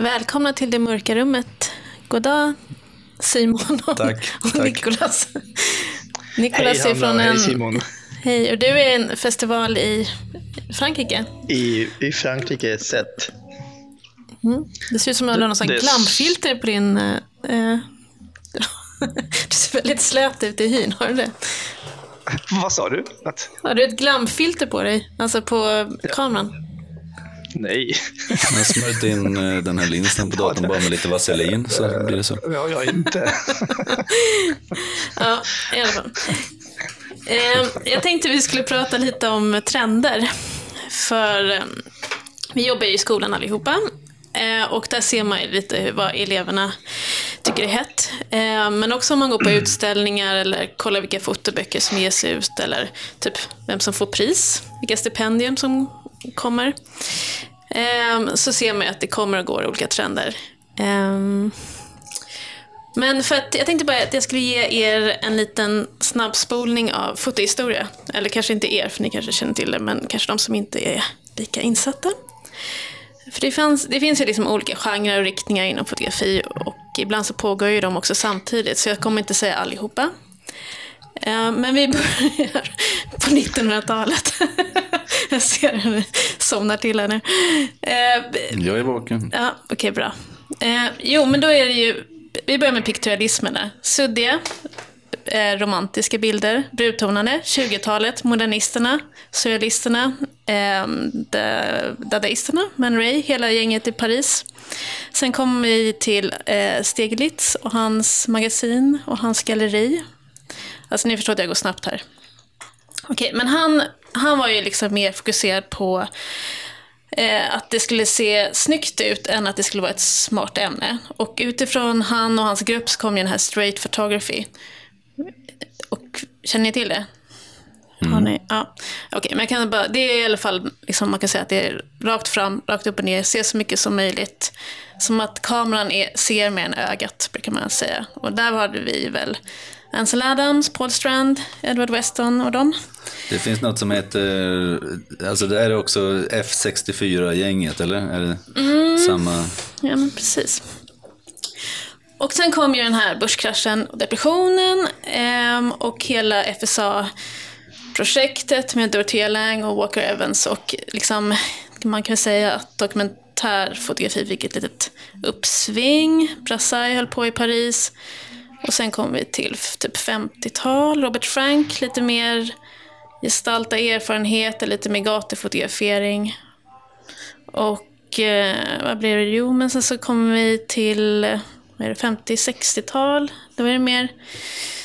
Välkomna till det mörka rummet. God dag Simon och, Tack, och tack. Nikolas. Nikolas hej är från Hanna, en... hej Simon. Hej, och du är en festival i Frankrike. I, I Frankrike sett. Det ser ut som att du har någon sån glampfilter på din... eh, eh, du ser väldigt slät ut i hyn, har du det? Vad sa du? Att, Har du ett glampfilter på dig? Alltså på kameran? Nej, Jag har smörjt in eh, den här linsen på datorn bara med lite vaselin så blir det så. det har jag inte. Ja, i alla fall. Eh, jag tänkte vi skulle prata lite om trender. För eh, vi jobbar ju i skolan allihopa. Eh, och där ser man ju lite hur, vad eleverna tycker är hett. Eh, men också om man går på utställningar eller kollar vilka fotoböcker som ges ut eller typ vem som får pris, vilka stipendium som kommer. Eh, så ser man ju att det kommer och går olika trender. Ehm, men för att jag tänkte bara att jag skulle ge er en liten snabbspolning av fotohistoria. Eller kanske inte er, för ni kanske känner till det, men kanske de som inte är lika insatta. För det, fanns, det finns ju liksom olika genrer och riktningar inom fotografi och ibland så pågår ju de också samtidigt, så jag kommer inte säga allihopa. Eh, Men vi börjar på 1900-talet. Jag ser ni somnar till här nu. Eh, Jag är vaken. Ja, okej, bra. Eh, jo, men då är det ju... Vi börjar med pikturalismen där. Suddiga, romantiska bilder, brudtonade, 20-talet, modernisterna, surrealisterna, da- dadaisterna, Man Ray, hela gänget i Paris. Sen kommer vi till Steglitz och hans magasin och hans galleri. Alltså ni förstår att jag går snabbt här. Okej, men han, han var ju liksom mer fokuserad på eh, att det skulle se snyggt ut än att det skulle vara ett smart ämne. Och utifrån han och hans grupp så kom ju den här straight photography. Och känner ni till det? Har ni? Ja. Okej, men jag kan bara, det är i alla fall, liksom, man kan säga att det är rakt fram, rakt upp och ner, se så mycket som möjligt. Som att kameran är, ser mer än ögat, brukar man säga. Och där hade vi väl Ansel Adams, Paul Strand, Edward Weston och dem. Det finns något som heter, alltså det är också F64-gänget eller? Är det samma? Ja, men precis. Och sen kom ju den här börskraschen och depressionen ehm, och hela FSA-projektet med Dorothea Lang och Walker Evans och liksom, man kan säga att dokumentärfotografi fick ett litet uppsving. Brassai höll på i Paris. Och sen kommer vi till typ 50-tal, Robert Frank, lite mer gestalta erfarenheter, lite mer gatufotografering. Och eh, vad blir det? Jo, men sen så kommer vi till 50-60-tal. Då är det mer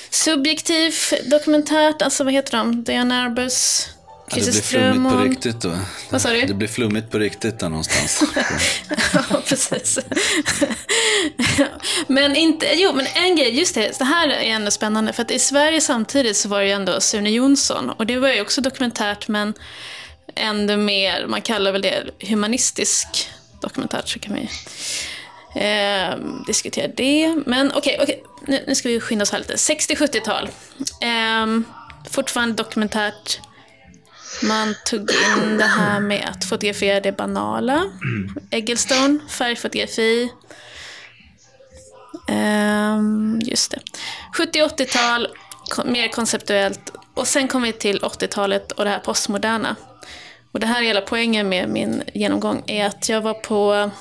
subjektivt, dokumentärt. Alltså vad heter de? Diana Arbus, Ja, det blir flummigt på riktigt då. Vad sa du? Det blir flummigt på riktigt där någonstans. Ja, precis. men inte, jo, men en grej, just det, det här är ändå spännande, för att i Sverige samtidigt så var det ju ändå Sune Jonsson, och det var ju också dokumentärt, men ändå mer, man kallar väl det humanistisk dokumentärt, så kan vi eh, diskutera det. Men okej, okej, nu, nu ska vi skynda oss här lite. 60-70-tal, eh, fortfarande dokumentärt, man tog in det här med att fotografera det banala. Egglestone, färgfotografi. Ehm, just det. 70-80-tal, ko- mer konceptuellt. Och sen kom vi till 80-talet och det här postmoderna. Och det här är hela poängen med min genomgång är att jag var på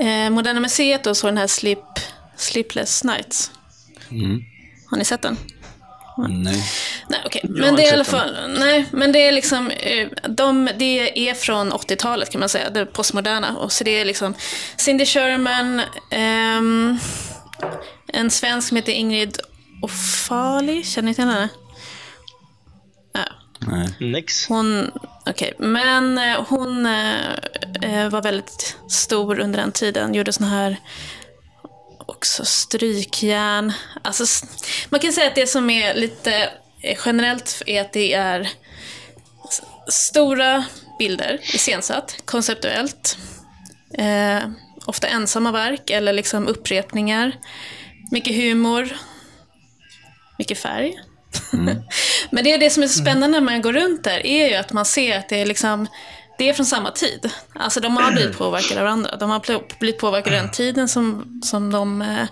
eh, Moderna Museet och såg den här Sleep, Sleepless Nights. Mm. Har ni sett den? Nej. Nej, okej. har Men det är i alla fall, nej, men det är liksom, eh, de, det är från 80-talet kan man säga, det postmoderna. Och så det är liksom Cindy Sherman, ehm, en svensk som heter Ingrid Ofali, känner ni till henne? Ja, Nej. Nix. hon, okej, men eh, hon eh, var väldigt stor under den tiden, gjorde såna här också strykjärn. Alltså, man kan säga att det som är lite eh, generellt är att det är stora bilder iscensatt, konceptuellt. Eh, ofta ensamma verk eller liksom upprepningar. Mycket humor. Mycket färg. Men det är det som är så spännande när man går runt där, är ju att man ser att det är liksom det är från samma tid. Alltså de har blivit påverkade av varandra. De har blivit påverkade den tiden som, som de eh,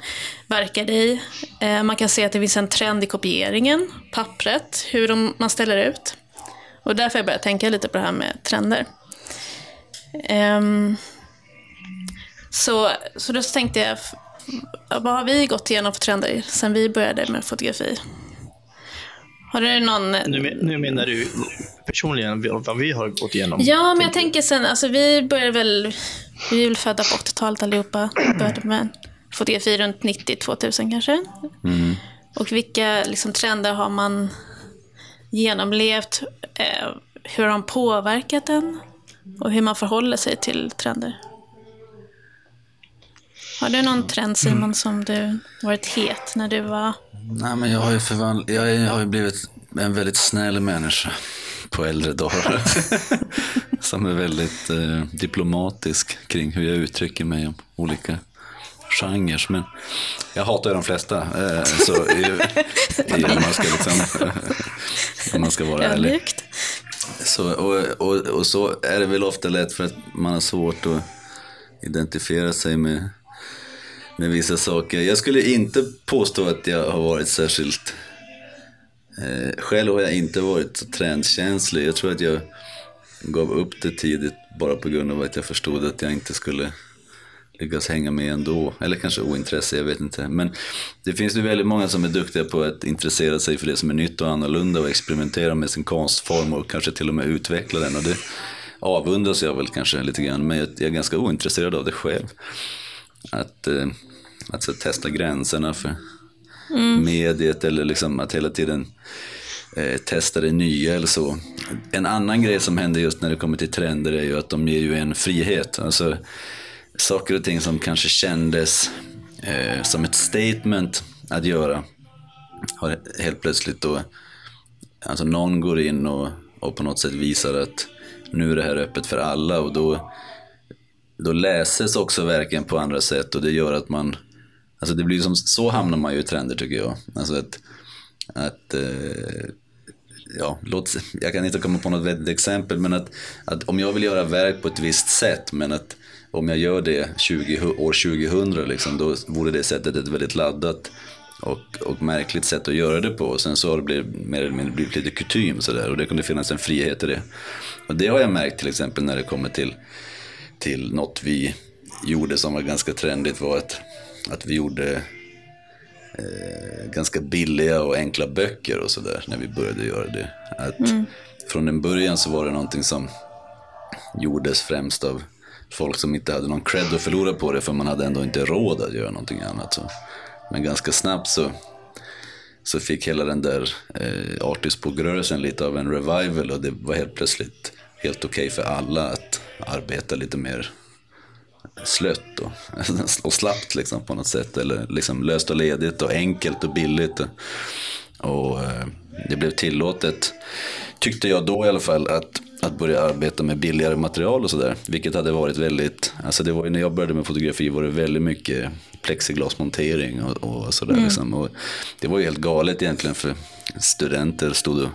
verkade i. Eh, man kan se att det finns en trend i kopieringen, pappret, hur de, man ställer ut. Och därför har jag börjat tänka lite på det här med trender. Ehm, så, så då tänkte jag, vad har vi gått igenom för trender sen vi började med fotografi? Har du någon... Nu, nu menar du personligen vad vad vi har gått igenom? Ja, men jag tänker sen, alltså vi började väl, vi är väl födda på 80-talet allihopa, började med fotografi runt 90-2000 kanske. Och vilka liksom, trender har man genomlevt? Eh, hur har de påverkat den? Och hur man förhåller sig till trender? Har du någon trend Simon som du varit het när du var... Nej, men jag har ju förvandl- jag har ju blivit en väldigt snäll människa på äldre dagar. Som är väldigt eh, diplomatisk kring hur jag uttrycker mig om olika genrer. Men jag hatar ju de flesta. Eh, så i, om, man ska liksom, om man ska vara ärlig. Så, och, och, och så är det väl ofta lätt för att man har svårt att identifiera sig med, med vissa saker. Jag skulle inte påstå att jag har varit särskilt... Eh, själv har jag inte varit så trendkänslig. Jag tror att jag gav upp det tidigt bara på grund av att jag förstod att jag inte skulle lyckas hänga med ändå. Eller kanske ointresse, jag vet inte. Men det finns ju väldigt många som är duktiga på att intressera sig för det som är nytt och annorlunda och experimentera med sin konstform och kanske till och med utveckla den. Och det avundas jag väl kanske lite grann, men jag är ganska ointresserad av det själv. Att, eh, att så, testa gränserna för mediet eller liksom att hela tiden eh, testa det nya eller så. En annan grej som händer just när det kommer till trender är ju att de ger ju en frihet. Alltså, saker och ting som kanske kändes eh, som ett statement att göra har helt plötsligt då, alltså någon går in och, och på något sätt visar att nu är det här öppet för alla och då, då läses också verken på andra sätt och det gör att man, alltså det blir som, så hamnar man ju i trender tycker jag. Alltså att, att eh, ja, låt, jag kan inte komma på något vettigt exempel, men att, att om jag vill göra verk på ett visst sätt, men att om jag gör det 20, år 2000, liksom, då vore det sättet ett väldigt laddat och, och märkligt sätt att göra det på. Och sen så har det blivit, mer eller mindre blivit lite kutym sådär, och det kunde finnas en frihet i det. Och det har jag märkt till exempel när det kommer till, till något vi gjorde som var ganska trendigt, var att, att vi gjorde ganska billiga och enkla böcker och sådär när vi började göra det. Att Från en början så var det någonting som gjordes främst av folk som inte hade någon cred att förlora på det för man hade ändå inte råd att göra någonting annat. Så. Men ganska snabbt så, så fick hela den där eh, artistbok-rörelsen lite av en revival och det var helt plötsligt helt okej för alla att arbeta lite mer slött och, och slappt liksom på något sätt. Eller liksom löst och ledigt och enkelt och billigt. Och, och eh, det blev tillåtet, tyckte jag då i alla fall, att, att börja arbeta med billigare material och sådär. Vilket hade varit väldigt, alltså det var ju när jag började med fotografi var det väldigt mycket plexiglasmontering och, och sådär. Liksom. Och det var ju helt galet egentligen för studenter stod och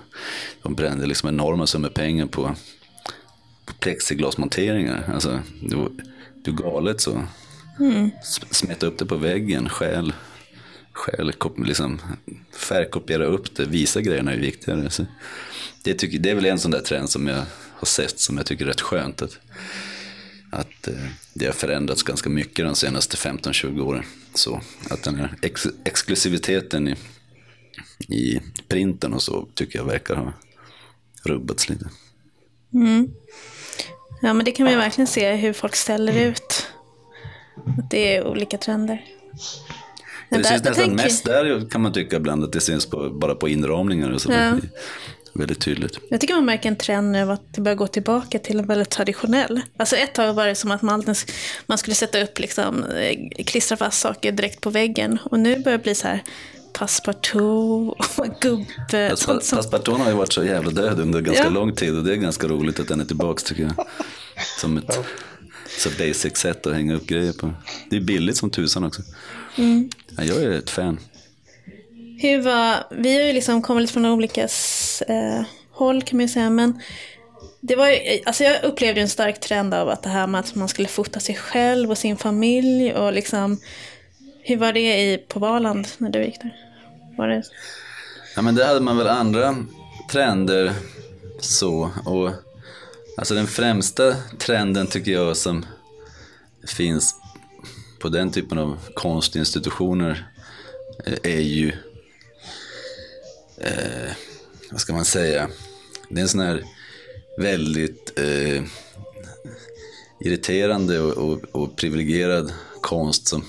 de brände liksom enorma summor pengar på plexiglasmonteringar. Alltså, det var, var galet så. S- Smeta upp det på väggen, stjäl kop- liksom, färgkopiera upp det, visa grejerna är viktigare. Så det, tycker, det är väl en sån där trend som jag har sett som jag tycker är rätt skönt. Att, att eh, det har förändrats ganska mycket de senaste 15-20 åren. Så att den här ex- exklusiviteten i, i printen och så tycker jag verkar ha rubbats lite. Ja, men det kan man ju verkligen se hur folk ställer ut. Att det är olika trender. Men Det där- syns nästan tänker- mest där kan man tycka ibland att det syns på, bara på inramningar och så. Ja. Väldigt tydligt. Jag tycker man märker en trend nu att det börjar gå tillbaka till en väldigt traditionell. Alltså ett tag var det som att man, man skulle sätta upp, liksom, eh, klistra fast saker direkt på väggen. Och nu börjar det bli så här passepartout och gubbe. Sånt som- Passepartout har ju varit så jävla död under ganska Ja. lång tid och det är ganska roligt att den är tillbaks tycker jag. Som ett så basic sätt att hänga upp grejer på. Det är billigt som tusan också. Mm. Ja, jag är ett fan. Hur var, vi har ju liksom kommit lite från olika eh, håll kan man ju säga, men det var ju, alltså jag upplevde en stark trend av att det här med att man skulle fota sig själv och sin familj och liksom hur var det i, på Valand när du gick där? Var det... Ja men där hade man väl andra trender så och alltså den främsta trenden tycker jag som finns på den typen av konstinstitutioner eh, är ju eh, vad ska man säga det är en sån här väldigt eh, irriterande och, och, och privilegierad konst som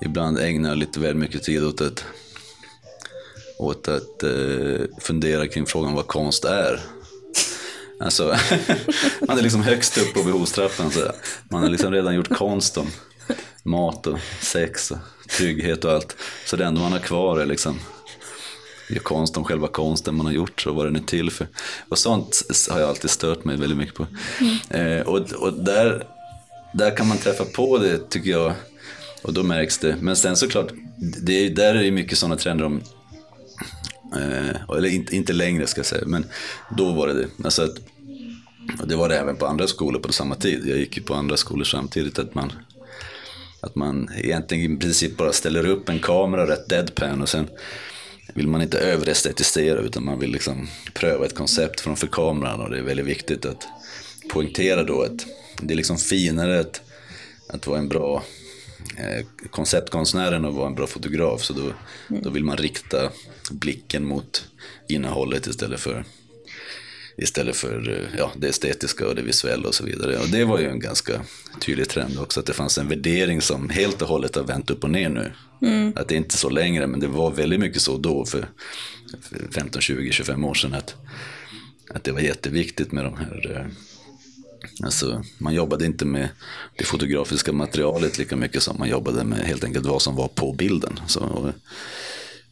ibland ägnar lite väl mycket tid åt att, åt att eh, fundera kring frågan vad konst är. Alltså, man är liksom högst upp på behovstrappan. Så man har liksom redan gjort konst om mat och sex och trygghet och allt. Så det enda man har kvar är liksom gör konst om själva konsten man har gjort och vad den är till för. Och sånt har jag alltid stört mig väldigt mycket på. Mm. Eh, och och där, där kan man träffa på det tycker jag och då märks det. Men sen såklart, det är, där är det mycket sådana trender om eh, eller inte, inte längre ska jag säga, men då var det det. Alltså att, och det var det även på andra skolor på samma tid. Jag gick ju på andra skolor samtidigt. Att man, att man egentligen i princip bara ställer upp en kamera rätt deadpan och sen vill man inte överestetisera utan man vill liksom pröva ett koncept framför kameran och det är väldigt viktigt att poängtera då att det är liksom finare att, att vara en bra eh, konceptkonstnär än att vara en bra fotograf så då, då vill man rikta blicken mot innehållet istället för istället för eh, ja, det estetiska och det visuella och så vidare. Och det var ju en ganska tydlig trend också, att det fanns en värdering som helt och hållet har vänt upp och ner nu. Mm. Att det är inte så längre, men det var väldigt mycket så då för 15, 20, 25 år sedan. Att, att det var jätteviktigt med de här eh, Alltså, man jobbade inte med det fotografiska materialet lika mycket som man jobbade med helt enkelt vad som var på bilden. Så, och,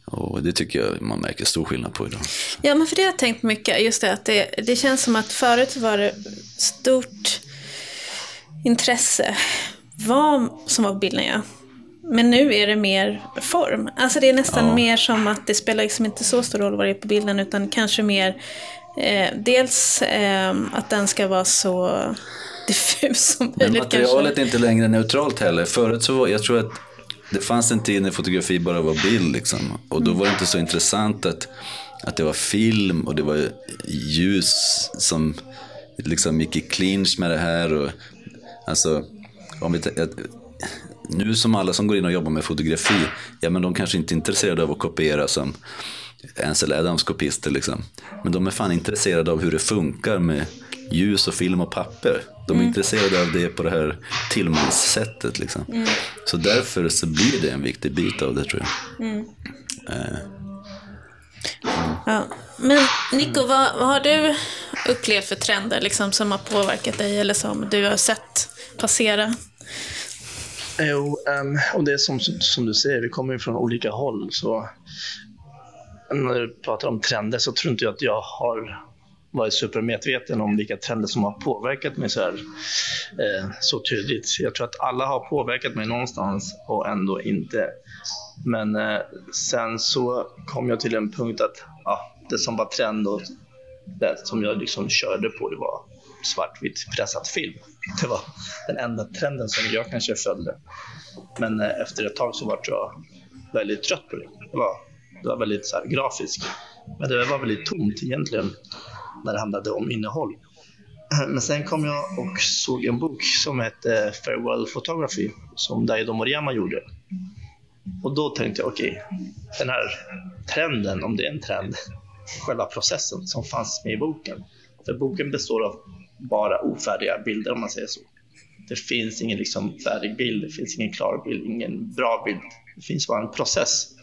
och det tycker jag man märker stor skillnad på idag. Ja, men för det har jag tänkt mycket. Just det att det, det känns som att förut var det stort intresse vad som var på bilden, ja. Men nu är det mer form. Alltså det är nästan ja. mer som att det spelar liksom inte så stor roll vad det är på bilden utan kanske mer eh, dels eh, att den ska vara så diffus som möjligt. Men materialet kanske. är inte längre neutralt heller. Förut så var, jag tror att det fanns en tid när fotografi bara var bild liksom. Och då var det inte så intressant att, att det var film och det var ljus som liksom gick i clinch med det här. Och, alltså, om vi, nu som alla som går in och jobbar med fotografi, ja men de kanske inte är intresserade av att kopiera som Ansel Adams kopister liksom. Men de är fan intresserade av hur det funkar med ljus och film och papper. De är mm. intresserade av det på det här tillmanssättet. Liksom. Mm. Så därför så blir det en viktig bit av det tror jag. Mm. Eh. Ja. Men Nico, vad, vad, har du upplevt för trender liksom, som har påverkat dig eller som du har sett passera? Jo, um, och det är som, som du säger, vi kommer ju från olika håll. Så när du pratar om trender så tror inte jag att jag har varit supermedveten om vilka trender som har påverkat mig så, här, eh, så tydligt. Jag tror att alla har påverkat mig någonstans och ändå inte. Men eh, sen så kom jag till en punkt att ja, det som var trend och det som jag liksom körde på det var svartvitt pressat film. Det var den enda trenden som jag kanske följde. Men eh, efter ett tag så var jag väldigt trött på det. Det var, det var väldigt så här, grafiskt. Men det var väldigt tomt egentligen när det handlade om innehåll. Men sen kom jag och såg en bok som hette eh, Farewell Photography som Daido Moriyama gjorde. Och då tänkte jag, okej, okay, den här trenden, om det är en trend, själva processen som fanns med i boken. För boken består av bara ofärdiga bilder om man säger så. Det finns ingen liksom färdig bild, det finns ingen klar bild, ingen bra bild. Det finns bara en process.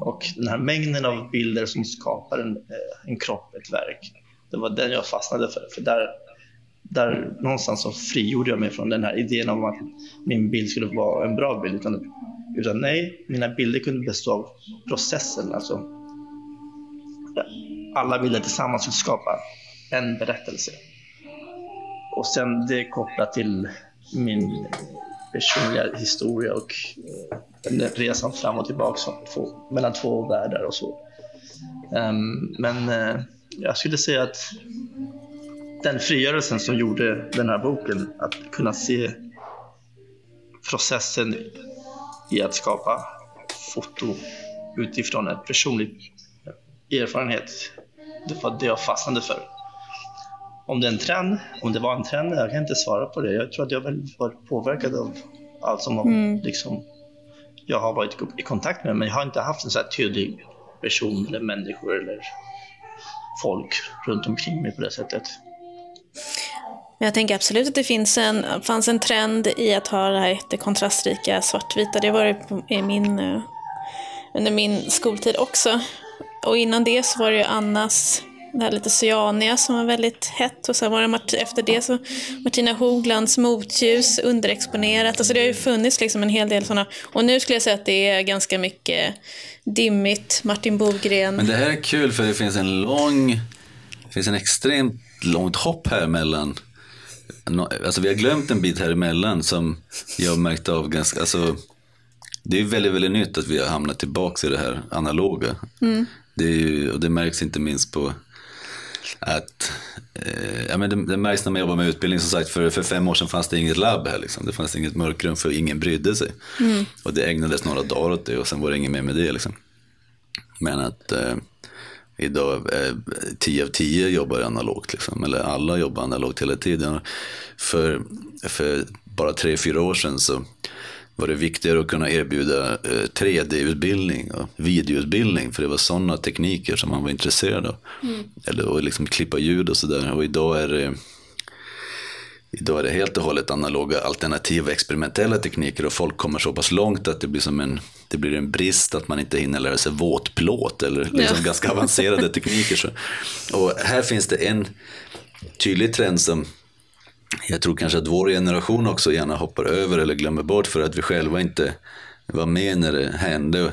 Och den här mängden av bilder som skapar en, eh, en kropp, ett verk, det var den jag fastnade för. För där, där någonstans så frigjorde jag mig från den här idén om att min bild skulle vara en bra bild. Utan, utan nej, mina bilder kunde bestå av processen. Alltså, alla bilder tillsammans skulle skapa en berättelse. Och sen det kopplat till min personliga historia och eh, resan fram och tillbaka mellan två världar och så. Ehm, men eh, jag skulle säga att den frigörelsen som gjorde den här boken, att kunna se processen i att skapa foto utifrån en personlig erfarenhet. Det var det jag fastnade för. Om det är en trend, om det var en trend, jag kan inte svara på det. Jag tror att jag väl varit påverkad av allt som mm. liksom, jag har varit i kontakt med, men jag har inte haft en så här tydlig person eller människor eller folk runt omkring mig på det sättet. Jag tänker absolut att det finns en, fanns en trend i att ha det här jättekontrastrika svartvita. Det var det i min, eh, under min skoltid också. Och innan det så var det ju Annas, det här lite cyania som var väldigt hett. Och sen var det efter det så Martina Hoglands motljus, underexponerat. Alltså det har ju funnits liksom en hel del sådana. Och nu skulle jag säga att det är ganska mycket dimmigt, Martin Bogren. Men det här är kul för det finns en lång, det finns en extremt långt hopp här mellan Alltså vi har glömt en bit här emellan som jag märkt av ganska, alltså det är väldigt, väldigt nytt att vi har hamnat tillbaka i det här analoga. Mm. Det, är ju, och det märks inte minst på att eh, ja, men det, det, märks när man jobbar med utbildning. Som sagt, för, för fem år sedan fanns det inget labb här. Liksom. Det fanns inget mörkrum för ingen brydde sig. Mm. Och det ägnades några dagar åt det och sen var det inget mer med det. Liksom. Men att eh, idag eh, 10 av 10 jobbar analogt. Liksom. Eller alla jobbar analogt hela tiden. För, för bara tre fyra år sedan så var det viktigare att kunna erbjuda 3D-utbildning eh, och videoutbildning. För det var sådana tekniker som man var intresserad av. Mm. Eller att liksom klippa ljud och sådär. Och idag är det Idag är det helt och hållet analoga alternativa experimentella tekniker och folk kommer så pass långt att det blir som en, det blir en brist att man inte hinner lära sig våtplåt eller liksom ja. ganska avancerade tekniker. Så. Och här finns det en tydlig trend som jag tror kanske att vår generation också gärna hoppar över eller glömmer bort för att vi själva inte var med när det hände.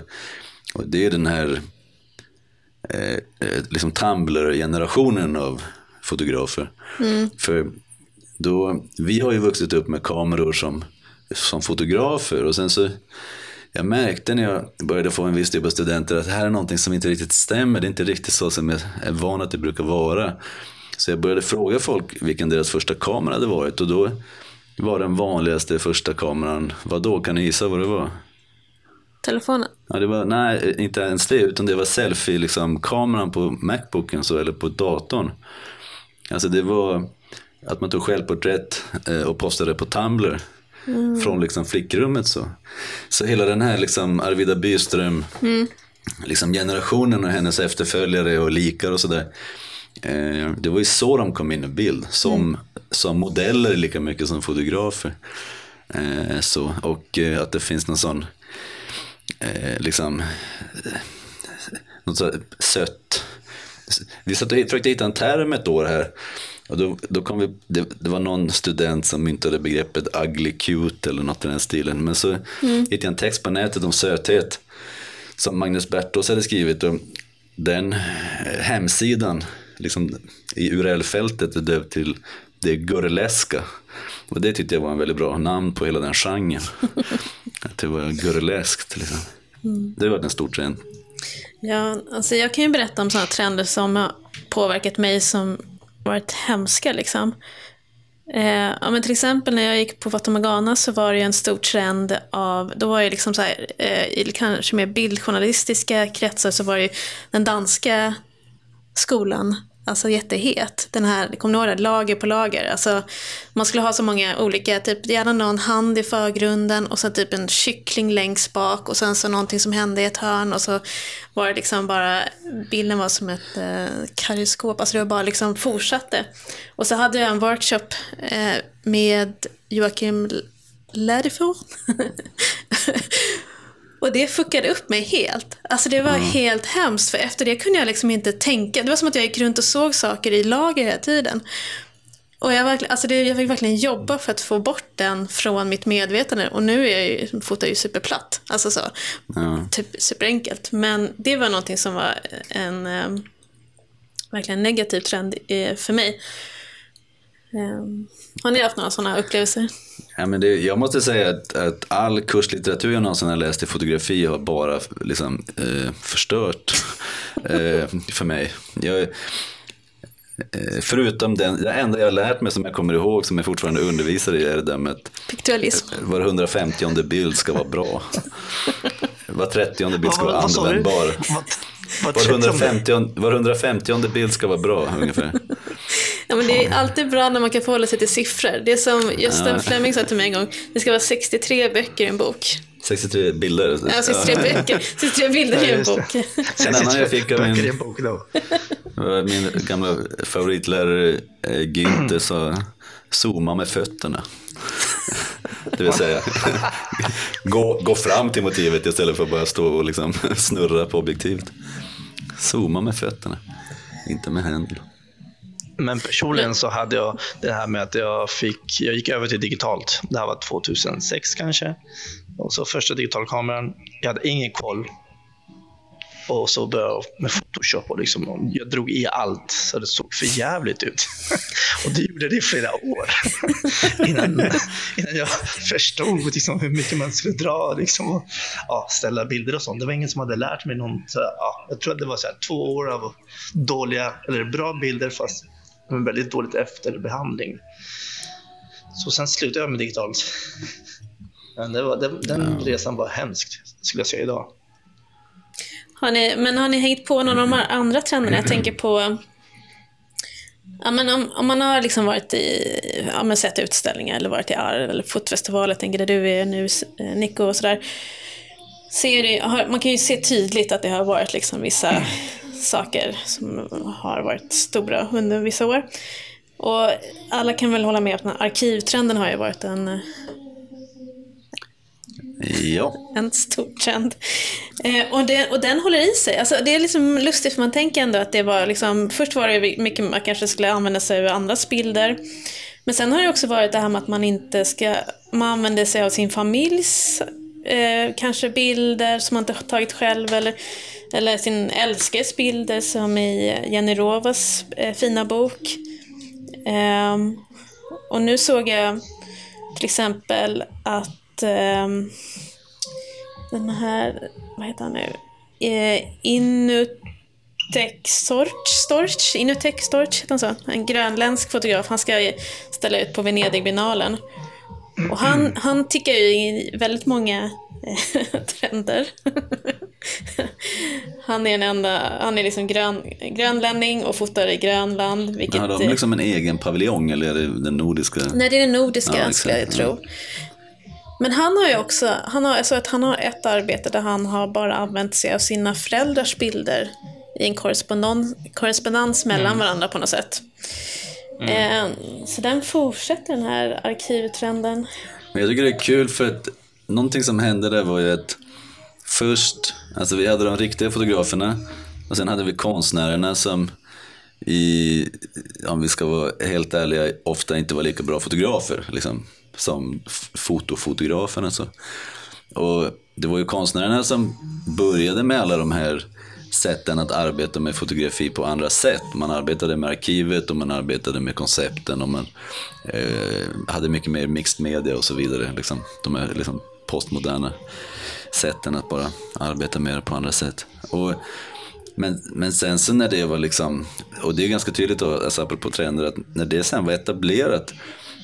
Och det är den här eh, eh liksom Tumblr-generationen av fotografer. Mm. För då, vi har ju vuxit upp med kameror som, som fotografer och sen så jag märkte när jag började få en viss typ av studenter att det här är någonting som inte riktigt stämmer. Det är inte riktigt så som jag är van att det brukar vara. Så jag började fråga folk vilken deras första kamera hade varit och då var den vanligaste första kameran, vad då? Kan ni gissa vad det var? Telefonen? Ja, det var, nej, inte ens det, utan det var selfie, liksom, kameran på Macbooken så, eller på datorn. Alltså det var att man tog självporträtt eh, och postade på Tumblr. Mm. Från liksom flickrummet så. Så hela den här liksom Arvida Byström, mm. liksom generationen och hennes efterföljare och likar och sådär. Eh, det var ju så de kom in i bild, som, mm. som modeller lika mycket som fotografer. Eh, så, och eh, att det finns någon sån, liksom, något så sött. Vi satt och försökte hitta en term ett år här och då, då kom vi, det, det, var någon student som myntade begreppet ugly cute eller något i den stilen. Men så mm. hittade jag en text på nätet om söthet som Magnus Bertos hade skrivit. Och den hemsidan, liksom, i URL-fältet, är döpt till det gurleska. Och det tyckte jag var en väldigt bra namn på hela den genren. att det var gurleskt. Liksom. Mm. Det var en stor trend. Ja, alltså jag kan ju berätta om sådana trender som har påverkat mig som varit hemska liksom. Eh, ja, men till exempel när jag gick på Fatamagana så var det ju en stor trend av, då var det liksom så här, eh, i kanske mer bildjournalistiska kretsar så var det ju den danska skolan Alltså jättehet. Den här, kommer ni ihåg det? Lager på lager. Alltså, man skulle ha så många olika, typ gärna någon hand i förgrunden och sen typ en kyckling längst bak och sen så någonting som hände i ett hörn och så var det liksom bara, bilden var som ett eh, karyskop, alltså det var bara liksom fortsatte. Och så hade jag en workshop eh, med Joakim Leriford. Och det fuckade upp mig helt. Alltså det var mm. helt hemskt, för efter det kunde jag liksom inte tänka. Det var som att jag gick runt och såg saker i lager hela tiden. Och jag, verkligen, alltså det, jag fick verkligen jobba för att få bort den från mitt medvetande. Och nu är jag ju, fotar ju superplatt. Alltså så. Mm. Typ superenkelt. Men det var någonting som var en eh, verkligen negativ trend eh, för mig. Um, har ni haft några sådana upplevelser? Ja, men det, jag måste säga att, att all kurslitteratur jag någonsin har läst i fotografi har bara liksom, eh, förstört eh, för mig. Jag, eh, förutom den, det enda jag har lärt mig som jag kommer ihåg som jag fortfarande undervisar i är det där med att Piktualism. var 150 bild ska vara bra. Var 30 bild ska vara användbar. Var 30? 150, var 150 bild ska vara bra ungefär. Ja, men det är alltid bra när man kan förhålla sig till siffror. Det är som Gösta Ja. Fleming sa till mig en gång, det ska vara 63 böcker i en bok. 63 bilder. Ja, 63 böcker, 63 bilder i en bok. En annan jag fick av min, min gamla favoritlärare eh, Günther sa zooma med fötterna. Det vill säga gå, gå fram till motivet istället för att bara stå och liksom snurra på objektivet. Zooma med fötterna, inte med händerna. Men personligen så hade jag det här med att jag fick, jag gick över till digitalt. Det här var 2006 kanske. Och så första digitalkameran, jag hade ingen koll. Och så började jag med Photoshop och liksom, jag drog i allt så det såg för jävligt ut. och det gjorde det i flera år. innan, innan jag förstod liksom hur mycket man skulle dra liksom, och ja, ställa bilder och sånt. Det var ingen som hade lärt mig någon, så, ja, jag tror att det var så här, två år av dåliga, eller bra bilder fast med väldigt dåligt efterbehandling. Så sen slutade jag med digitalt. Men det var, den, den resan var hemsk, skulle jag säga idag. Har ni, men har ni hängt på någon av de andra trenderna? Jag tänker på Ja, men om, om man har liksom varit i, ja, men sett utställningar eller varit i Arr eller fotfestival, jag tänker där du är nu, eh, Nico och sådär. Ser det, har, man kan ju se tydligt att det har varit liksom vissa saker som har varit stora under vissa år. Och alla kan väl hålla med om att arkivtrenden har ju varit en, Ja, en stor trend. Eh, och, det, och den håller i sig. Alltså, det är liksom lustigt för man tänker ändå att det var liksom, först var det mycket man kanske skulle använda sig av andras bilder. Men sen har det också varit det här med att man inte ska, man använder sig av sin familjs eh, kanske bilder som man inte har tagit själv eller, eller sin älskares bilder som i Jenny Rovas eh, fina bok. Ehm, och nu såg jag till exempel att ehm, den här, vad heter han nu? Eh, Inutek Storch, Storch, Inutek Storch, heter han så? En grönländsk fotograf. Han ska ställa ut på Venedigbiennalen. Och han, han tickar ju i väldigt många eh, trender. han är den enda, han är liksom grön, grönlänning och fotar i Grönland. Vilket, har de liksom en egen paviljong eller är det den nordiska? Nej, det är den nordiska Ja, skulle jag tro. Men han har ju också, han har, såg att han har ett arbete där han har bara använt sig av sina föräldrars bilder i en korrespondens, korrespondens mellan Mm. varandra på något sätt. Eh, så den fortsätter den här arkivtrenden. Men jag tycker det är kul för att någonting som hände där var ju att först, alltså vi hade de riktiga fotograferna och sen hade vi konstnärerna som i, om vi ska vara helt ärliga, ofta inte var lika bra fotografer liksom, som fotofotografen. fotofotograferna. Och det var ju konstnärerna som började med alla de här sätten att arbeta med fotografi på andra sätt. Man arbetade med arkivet och man arbetade med koncepten och man eh, hade mycket mer mixed media och så vidare. Liksom, de här liksom, postmoderna sätten att bara arbeta med det på andra sätt. Och, men, men sen så när det var liksom, och det är ganska tydligt då, alltså apropå trender, att när det sen var etablerat,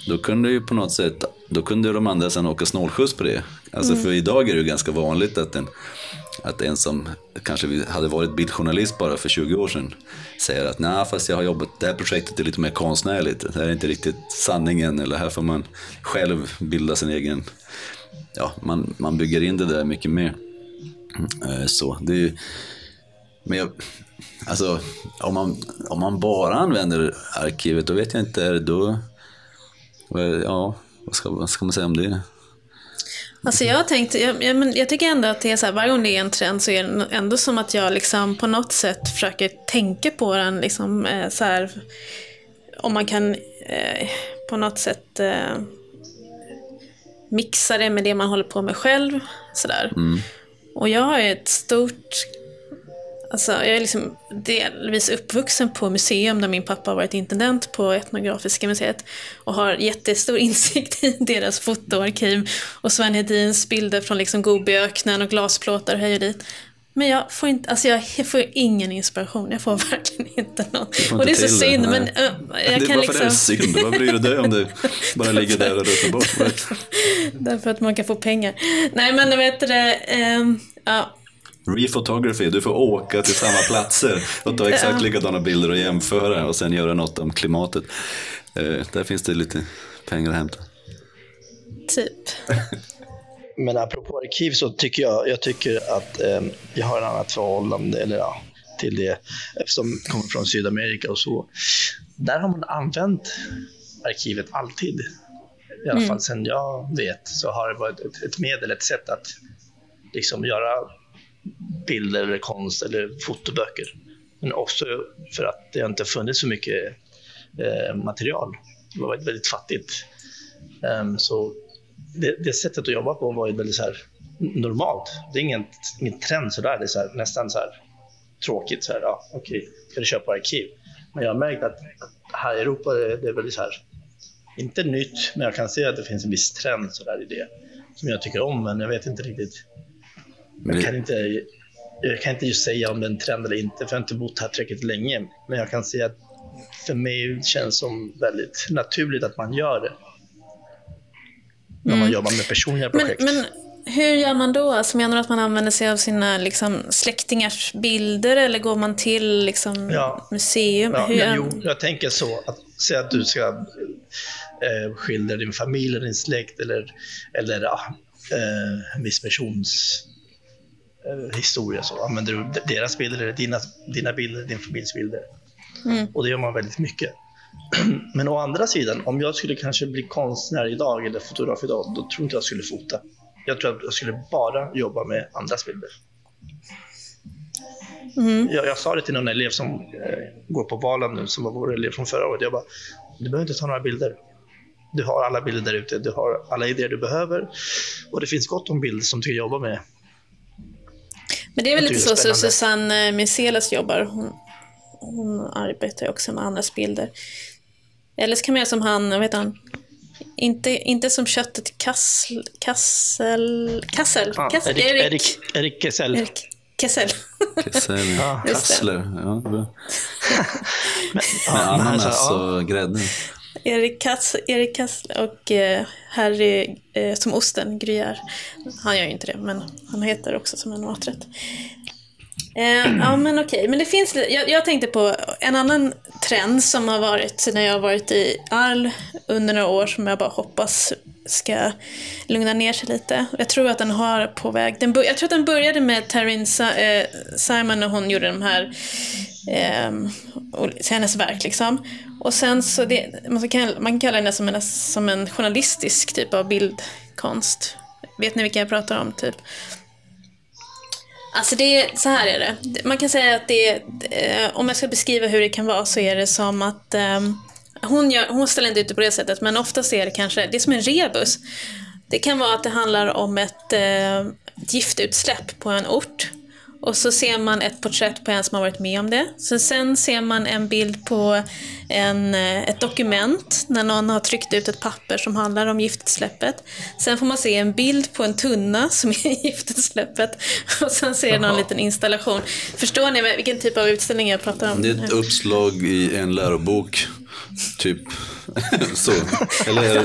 då kunde ju på något sätt, då kunde de andra sen åka snålskjuts på det. Alltså för idag är det ju ganska vanligt att en, att en som kanske hade varit bildjournalist bara för 20 år sedan säger att nej fast jag har jobbat, det här projektet är lite mer konstnärligt, det här är inte riktigt sanningen eller här får man själv bilda sin egen, ja man, man bygger in det där mycket mer. Eh, Så, det är men jag, alltså om man, om man bara använder arkivet då vet jag inte, då, ja vad ska, vad ska man säga om det? Alltså jag har tänkt, jag, jag, men jag tycker ändå att det är så här, varje gång det är en trend så är det ändå som att jag liksom på något sätt försöker tänka på den liksom eh, så här, om man kan eh, på något sätt eh, mixa det med det man håller på med själv. Sådär. Och jag har ett stort Alltså, jag är liksom delvis uppvuxen på museum där min pappa har varit intendent på Etnografiska museet och har jättestor insikt i deras fotoarkiv och Sven Hedins bilder från liksom Gobiöknen och glasplåtar och hej och dit. Men jag får inte, alltså jag får ingen inspiration. Jag får verkligen inte någon. Och det är så det, synd, nej. men äh, jag det, kan varför är det liksom... synd? Vad bryr du dig om det bara ligger där och ruttar bort? Därför att man kan få pengar. Nej, men vet du det, ehm, ja. Rephotography, du får åka till samma platser och ta exakt likadana bilder och jämföra och sen göra något om klimatet. Eh, där finns det lite pengar att hämta. Typ. Men apropå arkiv så tycker jag, jag tycker att eh, jag har ett annat förhållande eller, ja, till det eftersom jag kommer från Sydamerika och så. Där har man använt arkivet alltid. I alla fall sen jag vet så har det varit ett, ett medel, ett sätt att liksom göra bilder eller konst eller fotoböcker. Men också för att det inte funnits så mycket eh, material. Det var väldigt, väldigt fattigt. Ehm, så det, det sättet att jobba på var ju väldigt så här normalt. Det är ingen, ingen trend sådär. Det är så här, nästan så här tråkigt. Så här, ja, okej, ska du köpa arkiv? Men jag har märkt att, här i Europa det, det väldigt så här, inte nytt, men jag kan se att det finns en viss trend så där i det som jag tycker om, men jag vet inte riktigt. Men Jag kan inte, jag kan inte just säga om det är en trend eller inte, för jag har inte bott här tillräckligt länge. Men jag kan säga att för mig känns som väldigt naturligt att man gör det. När man jobbar med personliga Men, projekt. men hur gör man då? Alltså, menar du att man använder sig av sina liksom, släktingars bilder eller går man till liksom, Ja. museum? Ja, hur men, jo, jag tänker så. Att säga att du ska eh, skildra din familj eller din släkt eller, eller ja, eh, en viss persons historia. Så använder du deras bilder eller dina, dina bilder, din familjs bilder. Mm. Och det gör man väldigt mycket. Men å andra sidan, om jag skulle kanske bli konstnär idag eller fotograf idag, då tror inte jag skulle fota. Jag tror att jag skulle bara jobba med andras bilder. Mm. Jag, jag sa det till någon elev som eh, går på valen nu, som var vår elev från förra året. Jag bara, du behöver inte ta några bilder. Du har alla bilder där ute, du har alla idéer du behöver. Och det finns gott om bilder som du kan jobba med. Men det är väl lite så, så spännande. Susanne Miselas jobbar. Hon, hon arbetar ju också med andras bilder. Eller så kan man göra som han, vad heter han? Inte, inte som köttet Kassel... Kassel... Kassel? Ja, Kassel? Erik, Erik, Erik, Erik Kessel. Erik Kessel. Kessel, Ja. Kassler, ja. Men, Med ja, men ananas alltså, ja. och grädde. Erik Kass, Erik Kass och eh, Harry eh, som osten, Gruyère. Han gör ju inte det, men han heter också som en maträtt. Eh, ja, men okej. Men det finns jag, jag tänkte på en annan trend som har varit när jag har varit i Arl under några år som jag bara hoppas ska lugna ner sig lite. Jag tror att den har på väg... Den, jag tror att den började med Taryn Sa- eh, Simon när hon gjorde de här eh, hennes verk liksom. Och sen så, det, man, kan, man kan kalla den som en, som en journalistisk typ av bildkonst. Vet ni vilka jag pratar om? Typ? Alltså det är, så här är det. Man kan säga att det är, eh, om jag ska beskriva hur det kan vara så är det som att ehm, hon, gör, hon ställer inte ut det på det sättet, men oftast är det kanske, det är som en rebus. Det kan vara att det handlar om ett eh, giftutsläpp på en ort. Och så ser man ett porträtt på en som har varit med om det. Så sen ser man en bild på en, eh, ett dokument när någon har tryckt ut ett papper som handlar om giftutsläppet. Sen får man se en bild på en tunna som är giftutsläppet. Och sen ser någon liten installation. Förstår ni vilken typ av utställning jag pratar om? Det är ett uppslag i en lärobok. Typ så. Eller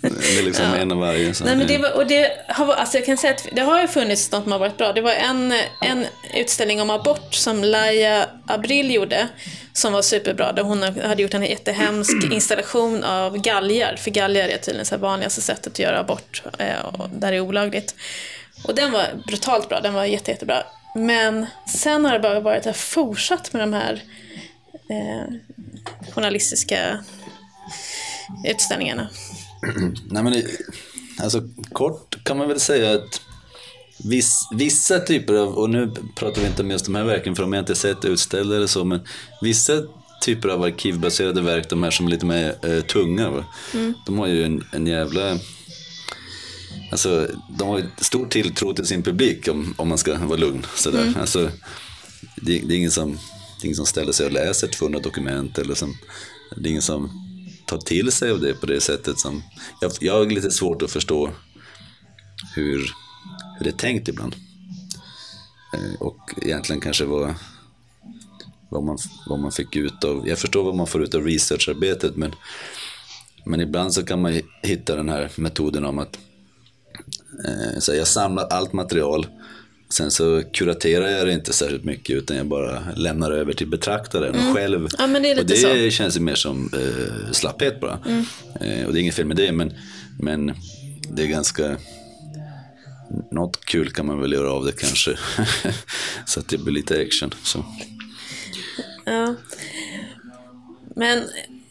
det är liksom en av varje. Så. Nej, men det var, och det har, alltså jag kan säga att det har ju funnits något som har varit bra. Det var en, en utställning om abort som Laia Abril gjorde, som var superbra. Där hon hade gjort en jättehemsk installation av galgar, för galgar är tydligen det vanligaste sättet att göra abort, eh, där det är olagligt. Och den var brutalt bra, den var jätte, jättebra. Men sen har det bara varit jag fortsatt med de här eh, journalistiska utställningarna. Nej, men det, alltså, kort kan man väl säga att viss, vissa typer av, och nu pratar vi inte om just de här verken för de har jag inte sett utställda eller så, men vissa typer av arkivbaserade verk, de här som är lite mer eh, tunga, va? de har ju en, en jävla Alltså, de har stor tilltro till sin publik om, om man ska vara lugn. Sådär. Alltså, det, det, är ingen som, det är ingen som ställer sig och läser 200 dokument. Eller som, det är ingen som tar till sig av det på det sättet. Som, jag, jag har lite svårt att förstå hur, hur det är tänkt ibland. Eh, och egentligen kanske vad, vad, man, vad man fick ut av, jag förstår vad man får ut av researcharbetet men, men ibland så kan man hitta den här metoden om att eh, så jag samlar allt material Sen så kuraterar jag det inte särskilt mycket utan jag bara lämnar över till betraktaren mm. själv. Ja, det och det så. känns mer som eh, slapphet bara. Mm. Eh, och det är inget fel med det men, men det är ganska något kul kan man väl göra av det kanske. så att det blir lite action. Så. Ja. Men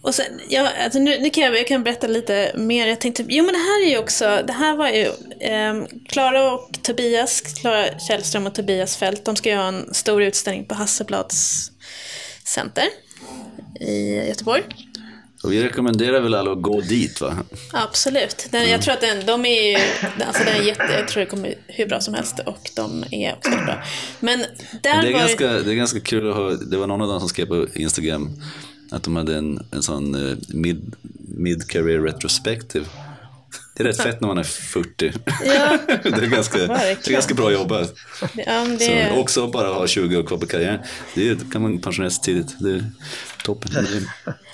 och sen, ja, alltså nu, nu kan jag, jag kan berätta lite mer. Jag tänkte, jo men det här är ju också, det här var ju eh, Klara och Tobias, Klara Källström och Tobias Fält, de ska ju ha en stor utställning på Hasselblads center i Göteborg. Och vi rekommenderar väl alla att gå dit va? Absolut. Den, mm. Jag tror att den, de är ju, alltså den är jätte, jag tror det kommer hur bra som helst och de är också bra. Men där det, är var ganska, det är ganska kul att ha, det var någon av dem som skrev på Instagram att de hade en, en sån uh, mid, mid career retrospective. Det är rätt fett när man är 40. Ja, det, är ganska, det är ganska bra jobbat. Ja, det... Så också bara ha 20 år kvar på karriären. Det kan man pensionera sig tidigt. Det är toppen.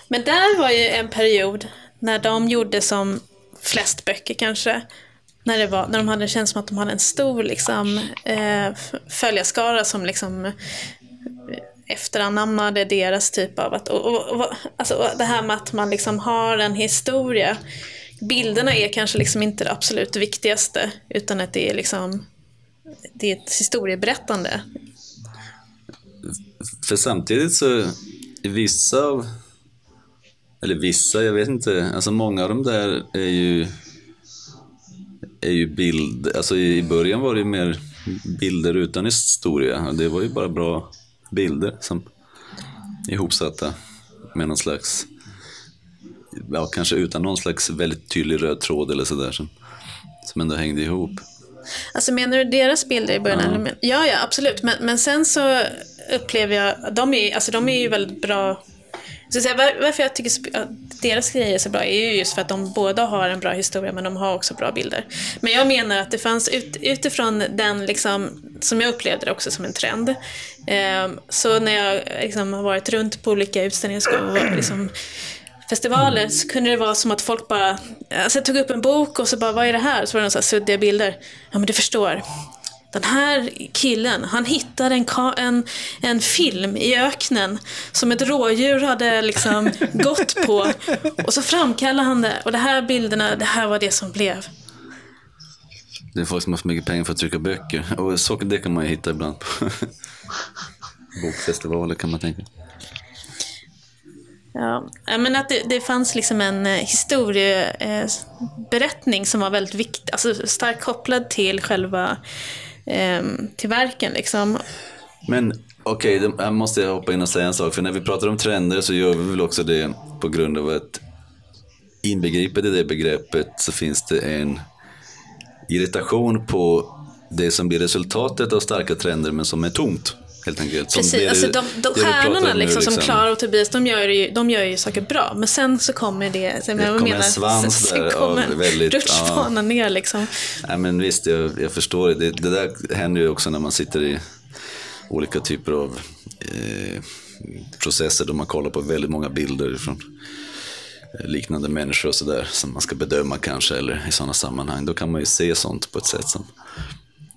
Men där var ju en period när de gjorde som flest böcker kanske. När, det var, när de hade känt som att de hade en stor liksom, eh, följarskara som liksom efteranammade deras typ av att, och, och, och, alltså det här med att man liksom har en historia. Bilderna är kanske liksom inte det absolut viktigaste utan att det är liksom det är ett historieberättande. För samtidigt så vissa av, eller vissa, jag vet inte, alltså många av de där är ju är ju bild, alltså i början var det ju mer bilder utan historia. Det var ju bara bra bilder som ihopsatta med någon slags, ja kanske utan någon slags väldigt tydlig röd tråd eller sådär som, som ändå hängde ihop. Alltså menar du deras bilder i början? Ja, ja, ja absolut. Men, men sen så upplever jag, de är, alltså, de är ju väldigt bra så säga, var, varför jag tycker deras grejer är så bra är ju just för att de båda har en bra historia men de har också bra bilder. Men jag menar att det fanns ut, utifrån den, liksom, som jag upplevde det också som en trend. Eh, så när jag liksom, har varit runt på olika utställningar och liksom, festivaler så kunde det vara som att folk bara, alltså jag tog upp en bok och så bara, vad är det här? Så var det några suddiga bilder. Ja men du förstår, den här killen, han hittade en, en, en film i öknen som ett rådjur hade liksom gått på. Och så framkallade han det. Och de här bilderna, det här var det som blev. Det är folk som har för mycket pengar för att trycka böcker. Och så, det kan man ju hitta ibland bokfestivaler kan man tänka. Ja, men att det, det fanns liksom en eh, historieberättning som var väldigt viktig, alltså starkt kopplad till själva eh, till verken liksom. Men okej, okay, jag måste hoppa in och säga en sak. För när vi pratar om trender så gör vi väl också det på grund av att inbegripet i det begreppet så finns det en irritation på det som blir resultatet av starka trender men som är tomt. Helt enkelt. Som Precis, det, alltså de, de stjärnorna liksom, liksom, som Klara och Tobias, de gör, ju, de gör ju saker bra. Men sen så kommer det, sen, det kommer menar, en svans sen, där sen kommer av väldigt... rutschbanan ja. ner liksom. Nej men visst, jag, jag förstår det. det. där händer ju också när man sitter i olika typer av eh, processer då man kollar på väldigt många bilder från liknande människor och sådär som man ska bedöma kanske eller i sådana sammanhang. Då kan man ju se sånt på ett sätt som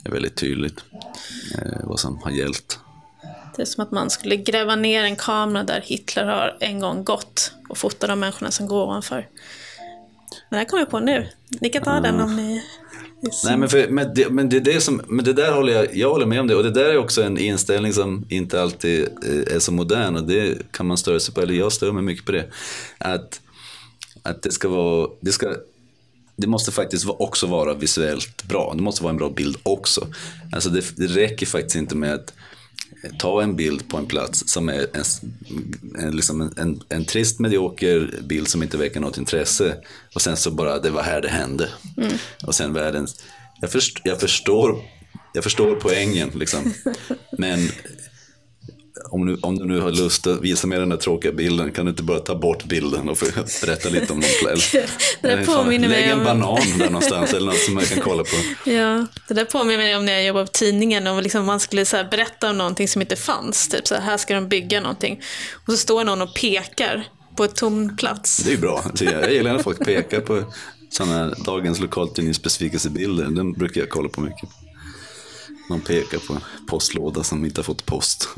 är väldigt tydligt eh, vad som har gällt. Det är som att man skulle gräva ner en kamera där Hitler har en gång gått och fota de människorna som går ovanför. Men det kommer jag på nu. Ni kan ta mm. den om ni... Nej, men, för, men, det, men, det, är det, som, men det där håller jag, jag håller med om det och det där är också en inställning som inte alltid eh, är så modern och det kan man störa sig på, eller jag stör mig mycket på det. Att, att det ska vara, det ska, det måste faktiskt också vara visuellt bra. Det måste vara en bra bild också. Alltså det, det räcker faktiskt inte med att ta en bild på en plats som är en, en, liksom en, en, en trist medioker bild som inte väcker något intresse och sen så bara, det var här det hände. Mm. Och sen världens, jag, först, jag, förstår, jag förstår poängen liksom. Men om du, om du nu har lust att visa mig den där tråkiga bilden, kan du inte bara ta bort bilden och berätta lite om någon Det där påminner Lägg en om... banan där någonstans eller något som jag kan kolla på. Ja, det där påminner mig om när jag jobbade på tidningen och liksom man skulle så berätta om någonting som inte fanns. Typ så här, här ska de bygga någonting. Och så står någon och pekar på ett tom plats. Det är ju bra. Jag gillar när folk pekar på sådana här dagens lokaltidningsbesvikelsebilder. Den brukar jag kolla på mycket. Man pekar på en postlåda som inte har fått post.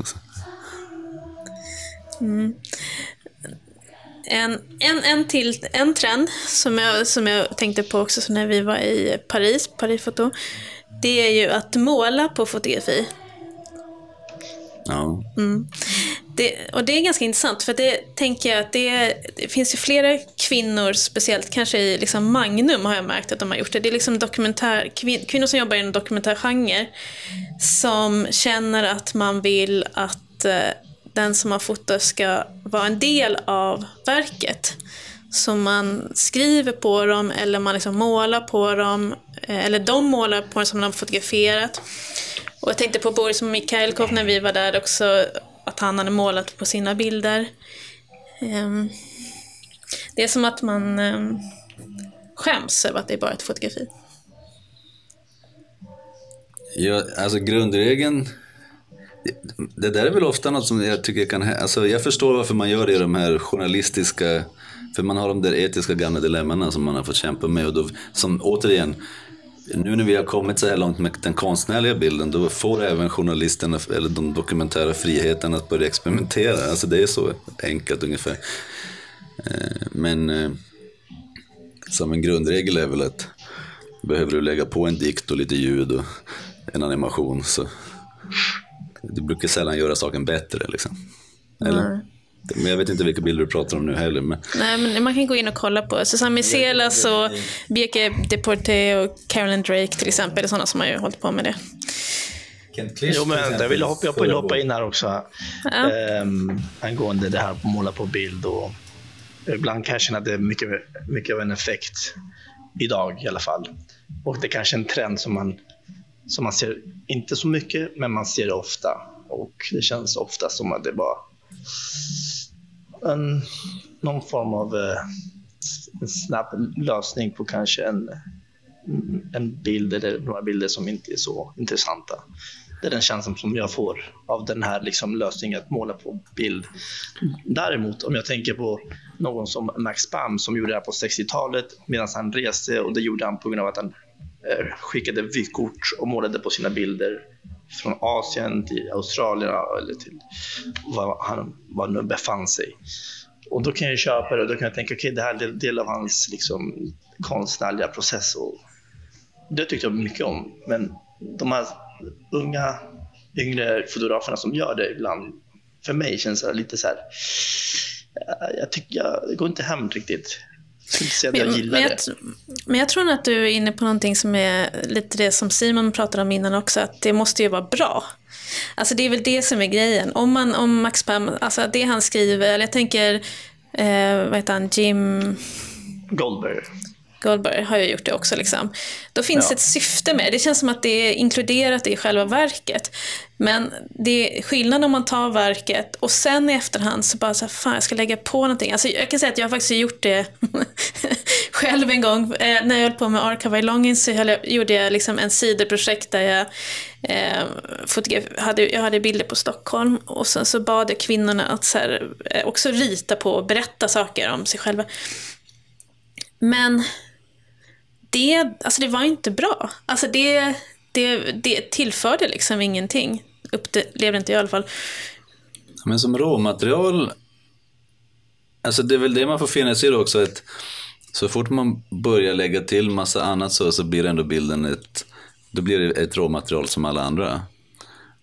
En, en, en till en trend som jag, som jag tänkte på också så när vi var i Paris, Parisfoto, det är ju att måla på fotografi. Ja. Det, och det är ganska intressant för det tänker jag att det, det finns ju flera kvinnor, speciellt kanske i liksom Magnum har jag märkt att de har gjort det. Det är liksom dokumentär, kvin, kvinnor som jobbar inom dokumentärgenre som känner att man vill att eh, den som har fotar ska vara en del av verket. Så man skriver på dem eller man liksom målar på dem eh, eller de målar på dem som de har fotograferat. Och jag tänkte på Boris Mikhailkov när vi var där också, att han hade målat på sina bilder. Ehm, det är som att man ehm, skäms över att det är bara ett fotografi. Ja, alltså grundregeln, det- där är väl ofta något som jag tycker kan hända. alltså Jag förstår varför man gör det i de här journalistiska, för man har de där etiska gamla dilemmana som man har fått kämpa med. Och då, som återigen, nu när vi har kommit så här långt med den konstnärliga bilden, då får även journalisterna, eller de dokumentära friheten att börja experimentera. Alltså det är så enkelt ungefär. Eh, men eh, som en grundregel är väl att behöver du lägga på en dikt och lite ljud och en animation så det brukar sällan göra saken bättre liksom. Eller? Men jag vet inte vilka bilder du pratar om nu heller. Men Nej, men man kan gå in och kolla på Susanne Miselas och Bieke Deporté och Carolyn Drake till exempel. Det är sådana som har ju hållit på med det. Jo, men jag vill hoppa, jag vill hoppa in här också. Ehm, angående det här att måla på bild. Och ibland kan jag känna att det är mycket, mycket av en effekt. Idag i alla fall. Och det är kanske en trend som man, som man ser, inte så mycket, men man ser det ofta. Och det känns ofta som att det var bara en, någon form av eh, en snabb lösning på kanske en, en bild eller några bilder som inte är så intressanta. Det är den känslan som jag får av den här liksom lösningen att måla på bild. Däremot om jag tänker på någon som Max Bam som gjorde det här på 60-talet medan han reste och det gjorde han på grund av att han Eh, skickade vykort och målade på sina bilder från Asien till Australien eller till var han var nu befann sig. Och då kan jag köpa det och då kan jag tänka okej det här är en del av hans liksom, konstnärliga process och det tyckte jag mycket om. Men de här unga, yngre fotograferna som gör det ibland, för mig känns det lite så här. jag- Jag tycker jag, det går inte hem riktigt. Jag Men, gillar men, jag, det. men jag tror att du är inne på någonting som är lite det som Simon pratade om innan också, att det måste ju vara bra. Alltså det är väl det som är grejen. Om, man, om Max Pam, alltså det han skriver, eller jag tänker, eh, vad heter han, Jim Goldberg. Goldberg har ju gjort det också. Liksom. Då finns Ja. ett syfte med det. Det känns som att det är inkluderat i själva verket. Men det är skillnad om man tar verket och sen i efterhand så bara så här, fan jag ska lägga på någonting. Alltså, jag kan säga att jag har faktiskt gjort det själv en gång. Eh, när jag höll på med Archive Longings så jag, gjorde jag liksom en sidoprojekt där jag eh, hade, jag hade bilder på Stockholm och sen så bad jag kvinnorna att så här, eh, också rita på och berätta saker om sig själva. Men det, alltså det var inte bra. Alltså det, det, det tillförde liksom ingenting. Upplevde inte jag i alla fall. Men som råmaterial, alltså det är väl det man får finna sig i då också, att så fort man börjar lägga till massa annat så, så blir ändå bilden ett, då blir det ett råmaterial som alla andra.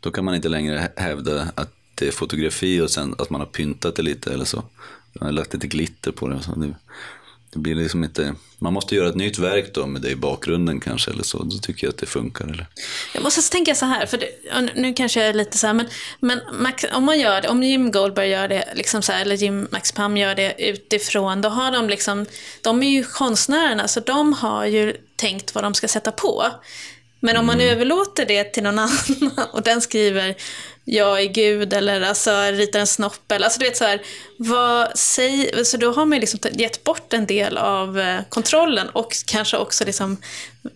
Då kan man inte längre hävda att det är fotografi och sen att man har pyntat det lite eller så. Man har lagt lite glitter på det. och Så det, blir liksom inte, man måste göra ett nytt verk då med det i bakgrunden kanske eller så. Då tycker jag att det funkar. Eller? Jag måste tänka så här, för det, nu- kanske jag är lite så här, men, men Max, om man gör det, om Jim Goldberg gör det, liksom så här, eller Jim Max Pam gör det utifrån, då har de liksom, de är ju konstnärerna, så de har ju tänkt vad de ska sätta på. Men om man överlåter det till någon annan och den skriver jag är Gud eller alltså, ritar en snopp. Eller, alltså, du vet, så här, vad, säg, så då har man liksom gett bort en del av eh, kontrollen och kanske också liksom,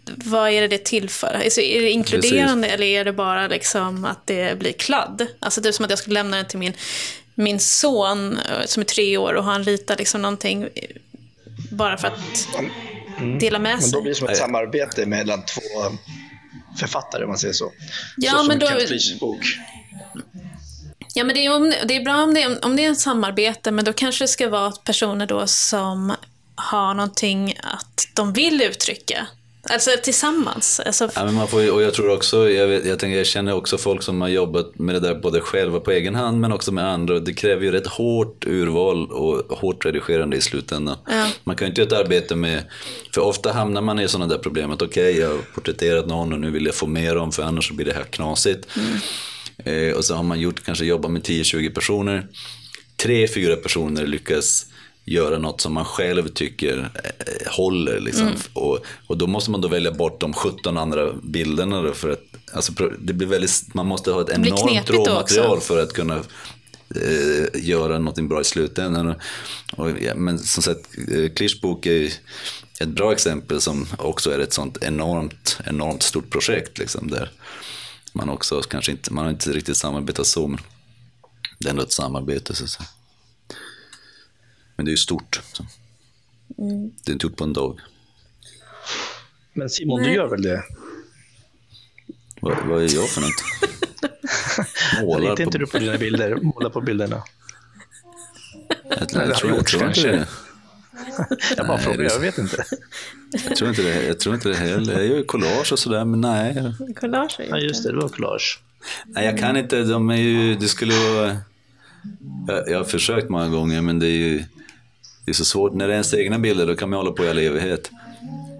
vad är det det till för? Alltså, är det inkluderande Precis. eller är det bara liksom att det blir kladd? Alltså typ som att jag skulle lämna den till min, min son eh, som är tre år och han ritar liksom någonting bara för att mm. dela med sig. Men då blir det som ett samarbete mellan två författare om man säger så. Ja, så men då... bok. Ja, men det är, om, det är bra om det, är, om det är en samarbete, men då kanske det ska vara personer då som har någonting att de vill uttrycka. Alltså tillsammans. Alltså... Ja, men man får, och jag tror också, jag, vet, jag, tänker, jag känner också folk som har jobbat med det där både själva på egen hand men också med andra. Det kräver ju rätt hårt urval och hårt redigerande i slutändan. Ja. Man kan ju inte göra ett arbete med, för ofta hamnar man i sådana där problem att okej, okay, jag har porträtterat någon och nu vill jag få mer om för annars blir det här knasigt. Mm. Eh, och så har man gjort, kanske jobbat med 10-20 personer. Tre, fyra personer lyckas göra något som man själv tycker eh, håller. Liksom. Mm. Och, och då måste man då välja bort de 17 andra bilderna. Då för att, alltså, det blir väldigt, man måste ha ett enormt råmaterial för att kunna eh, göra något bra i slutändan. Och, och, ja, men som sagt, eh, Klischs bok är ett bra exempel som också är ett sånt enormt, enormt stort projekt. Liksom, där man också kanske inte, man har inte riktigt samarbetat så, men det är ändå ett samarbete. Så att säga. Men det är ju stort. Mm. Det är inte gjort på en dag. Men Simon, Nej. du gör väl det? Vad, vad är jag för något? Målar Litar inte du på dina bilder? Målar på bilderna? Jag, jag, jag, tror, jag tror inte det. Jag bara nej, frågar, jag vet inte. Jag tror inte det, jag tror inte det heller. Jag gör collage och sådär, men nej. Collage Ja, just det, det var collage. Nej, jag kan inte. De är ju, det skulle vara... Jag, jag har försökt många gånger, men det är ju det är så svårt. När det är ens egna bilder, då kan man hålla på i all evighet.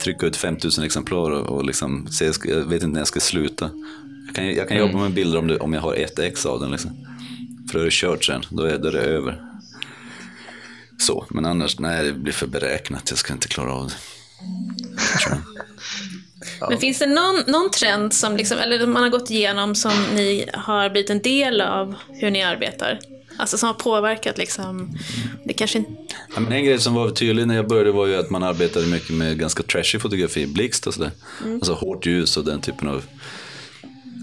Trycka ut 5000 exemplar och, och liksom, se, jag vet inte när jag ska sluta. Jag kan, jag kan jobba med bilder om, det, om jag har ett ex av den. Liksom. För då är det kört sen, då är, då är det över. Så, men annars, nej, det blir för beräknat. Jag ska inte klara av det. Ja. Men finns det någon, någon trend som liksom, eller man har gått igenom som ni har blivit en del av hur ni arbetar? Alltså som har påverkat liksom, det kanske inte... Ja, men en grej som var tydlig när jag började var ju att man arbetade mycket med ganska trashy fotografi, blixt och sådär. Mm. Alltså hårt ljus och den typen av...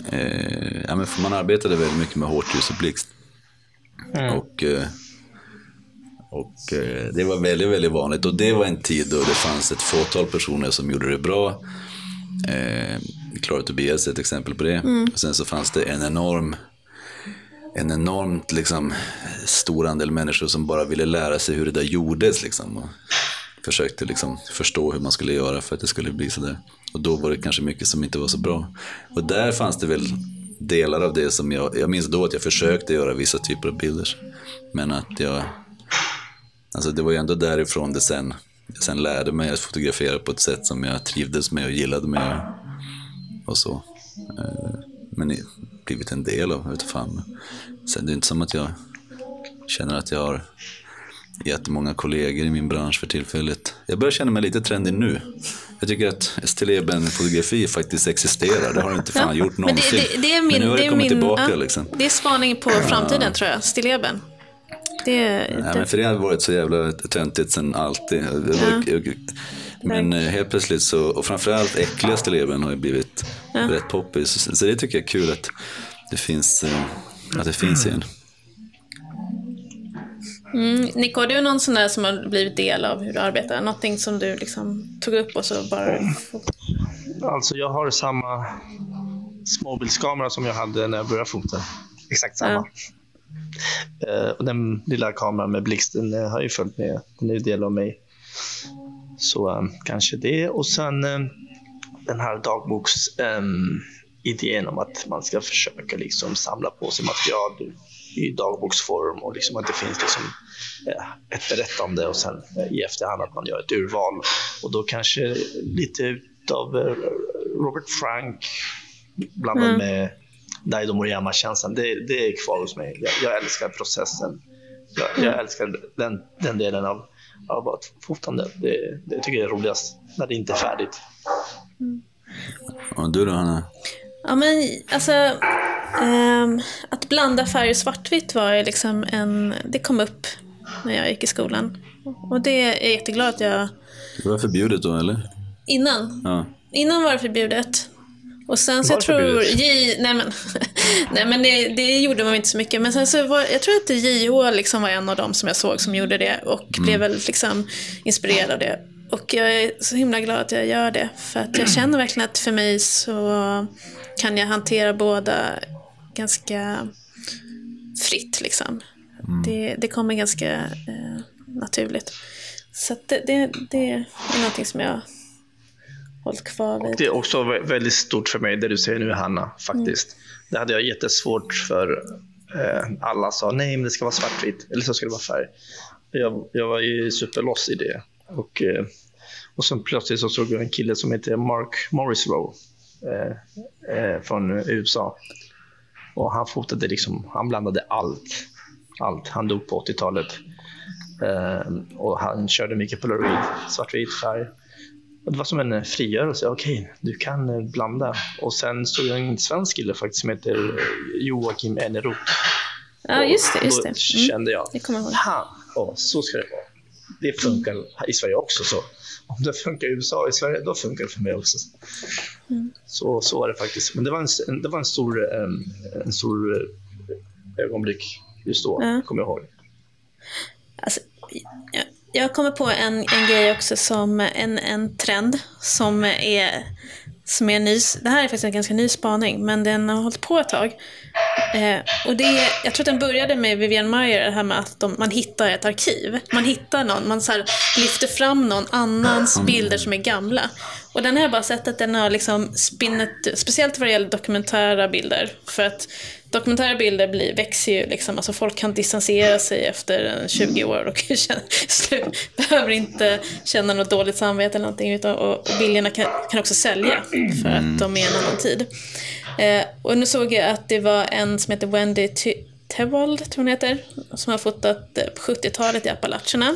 Eh, ja, men man arbetade väldigt mycket med hårt ljus och blixt. Mm. Och, eh, och eh, det var väldigt, väldigt vanligt. Och det var en tid då det fanns ett fåtal personer som gjorde det bra. Eh, Clara Tobias är ett exempel på det. Mm. Och sen så fanns det en enorm en enormt liksom, stor andel människor som bara ville lära sig hur det där gjordes. Liksom, och försökte liksom, förstå hur man skulle göra för att det skulle bli sådär. Och då var det kanske mycket som inte var så bra. Och där fanns det väl delar av det som jag, jag minns då att jag försökte göra vissa typer av bilder. Men att jag, alltså det var ju ändå därifrån det sen, jag sen lärde mig att fotografera på ett sätt som jag trivdes med och gillade med. Och så. Eh, men blivit en del av, vet fan. Sen det är inte som att jag känner att jag har jättemånga kollegor i min bransch för tillfället. Jag börjar känna mig lite trendig nu. Jag tycker att stilleben-fotografi faktiskt existerar. Det har det inte fan gjort någonsin. Men, det, det, det är min, men nu har det, det kommit min, tillbaka. Ja, liksom. Det är spaning på framtiden ja. tror jag, stilleben. Det, ja, men för det har varit så jävla töntigt sen alltid. Ja. Men eh, helt plötsligt så, och framförallt äckliga stilleben har ju blivit ja. rätt poppis. Så det tycker jag är kul att det finns, eh, att det finns igen. Mm. Nico, har du någon sån där som har blivit del av hur du arbetar? Någonting som du liksom tog upp och så bara... Alltså jag har samma småbildskamera som jag hade när jag började fota. Exakt samma. Ja. Uh, och den lilla kameran med blixten har ju följt med. Den är ju del av mig. Så um, kanske det. Och sen um, den här dagboks... Um, idén om att man ska försöka liksom samla på sig material i dagboksform och liksom att det finns liksom ett berättande och sen eh, i efterhand att man gör ett urval. Och då kanske lite av eh, Robert Frank blandat mm. med Daido Moriyama-känslan, det, det är kvar hos mig. Jag, jag älskar processen. Jag, jag mm. älskar den, den delen av, av fotande. Det, det tycker jag är roligast, när det inte är färdigt. Mm. Och du då, Hanna? Ja, men alltså, Ehm, att blanda färg och svartvitt var liksom en... Det kom upp när jag gick i skolan. Och det är jag jätteglad att jag... Det var förbjudet då, eller? Innan. Ja. Innan var det förbjudet. Och sen så Var jag tror... J, nej men, nej men det, det gjorde man inte så mycket. Men sen så var, jag tror att JH liksom var en av dem som jag såg som gjorde det. Och blev väl liksom inspirerad av det. Och jag är så himla glad att jag gör det. För att jag känner verkligen att för mig så kan jag hantera båda ganska fritt liksom. Det, det kommer ganska eh, naturligt. Så det, det, det är någonting som jag hållit kvar vid. Det är också vä- väldigt stort för mig, det du säger nu Hanna, faktiskt. Det hade jag jättesvårt för. Eh, alla sa nej, men det ska vara svartvitt, eller så ska det vara färg. Jag, jag var ju superloss i det. Och, eh, och sen plötsligt så såg jag en kille som heter Mark Morrisroe eh, eh, från USA. Och han fotade liksom, han blandade allt. Allt. Han dog på 80-talet. Eh, och han körde mycket polaroid, svartvit färg. Det var som en eh, frigörelse. Okej, du kan eh, blanda. Och sen stod jag en svensk kille faktiskt som heter eh, Joakim Eneroth. Ja, just det. Just det. Mm. kände jag, Det kommer jag ihåg. fan, åh, så ska det vara. Det funkar i Sverige också. så. Om det funkar i USA och i Sverige, då funkar det för mig också. Mm. Så, så var det faktiskt. Men det var en, en- det var en stor, em, en stor ögonblick just då, Ja. kommer jag ihåg. Alltså, jag, kommer på en, en grej också som en, en trend som är, som är ny. Det här är faktiskt en ganska ny spaning, men den har hållit på ett tag. Eh, och det är, jag tror att den började med Vivian Mayer, det här med att de, man hittar ett arkiv. Man hittar någon, man så lyfter fram någon annans bilder som är gamla. Och den har jag bara sett att den har liksom spinnet, speciellt vad det gäller dokumentära bilder. För att dokumentära bilder blir, växer ju liksom, alltså folk kan distansera sig efter en 20 år och känna, behöver inte känna något dåligt samvete eller någonting. Utan, och, och bilderna kan, kan också sälja för att de är en annan tid. Eh, och nu såg jag att det var en som heter Wendy Ty- Tewald, tror hon heter, som har fotat eh, på 70-talet i Appalacherna.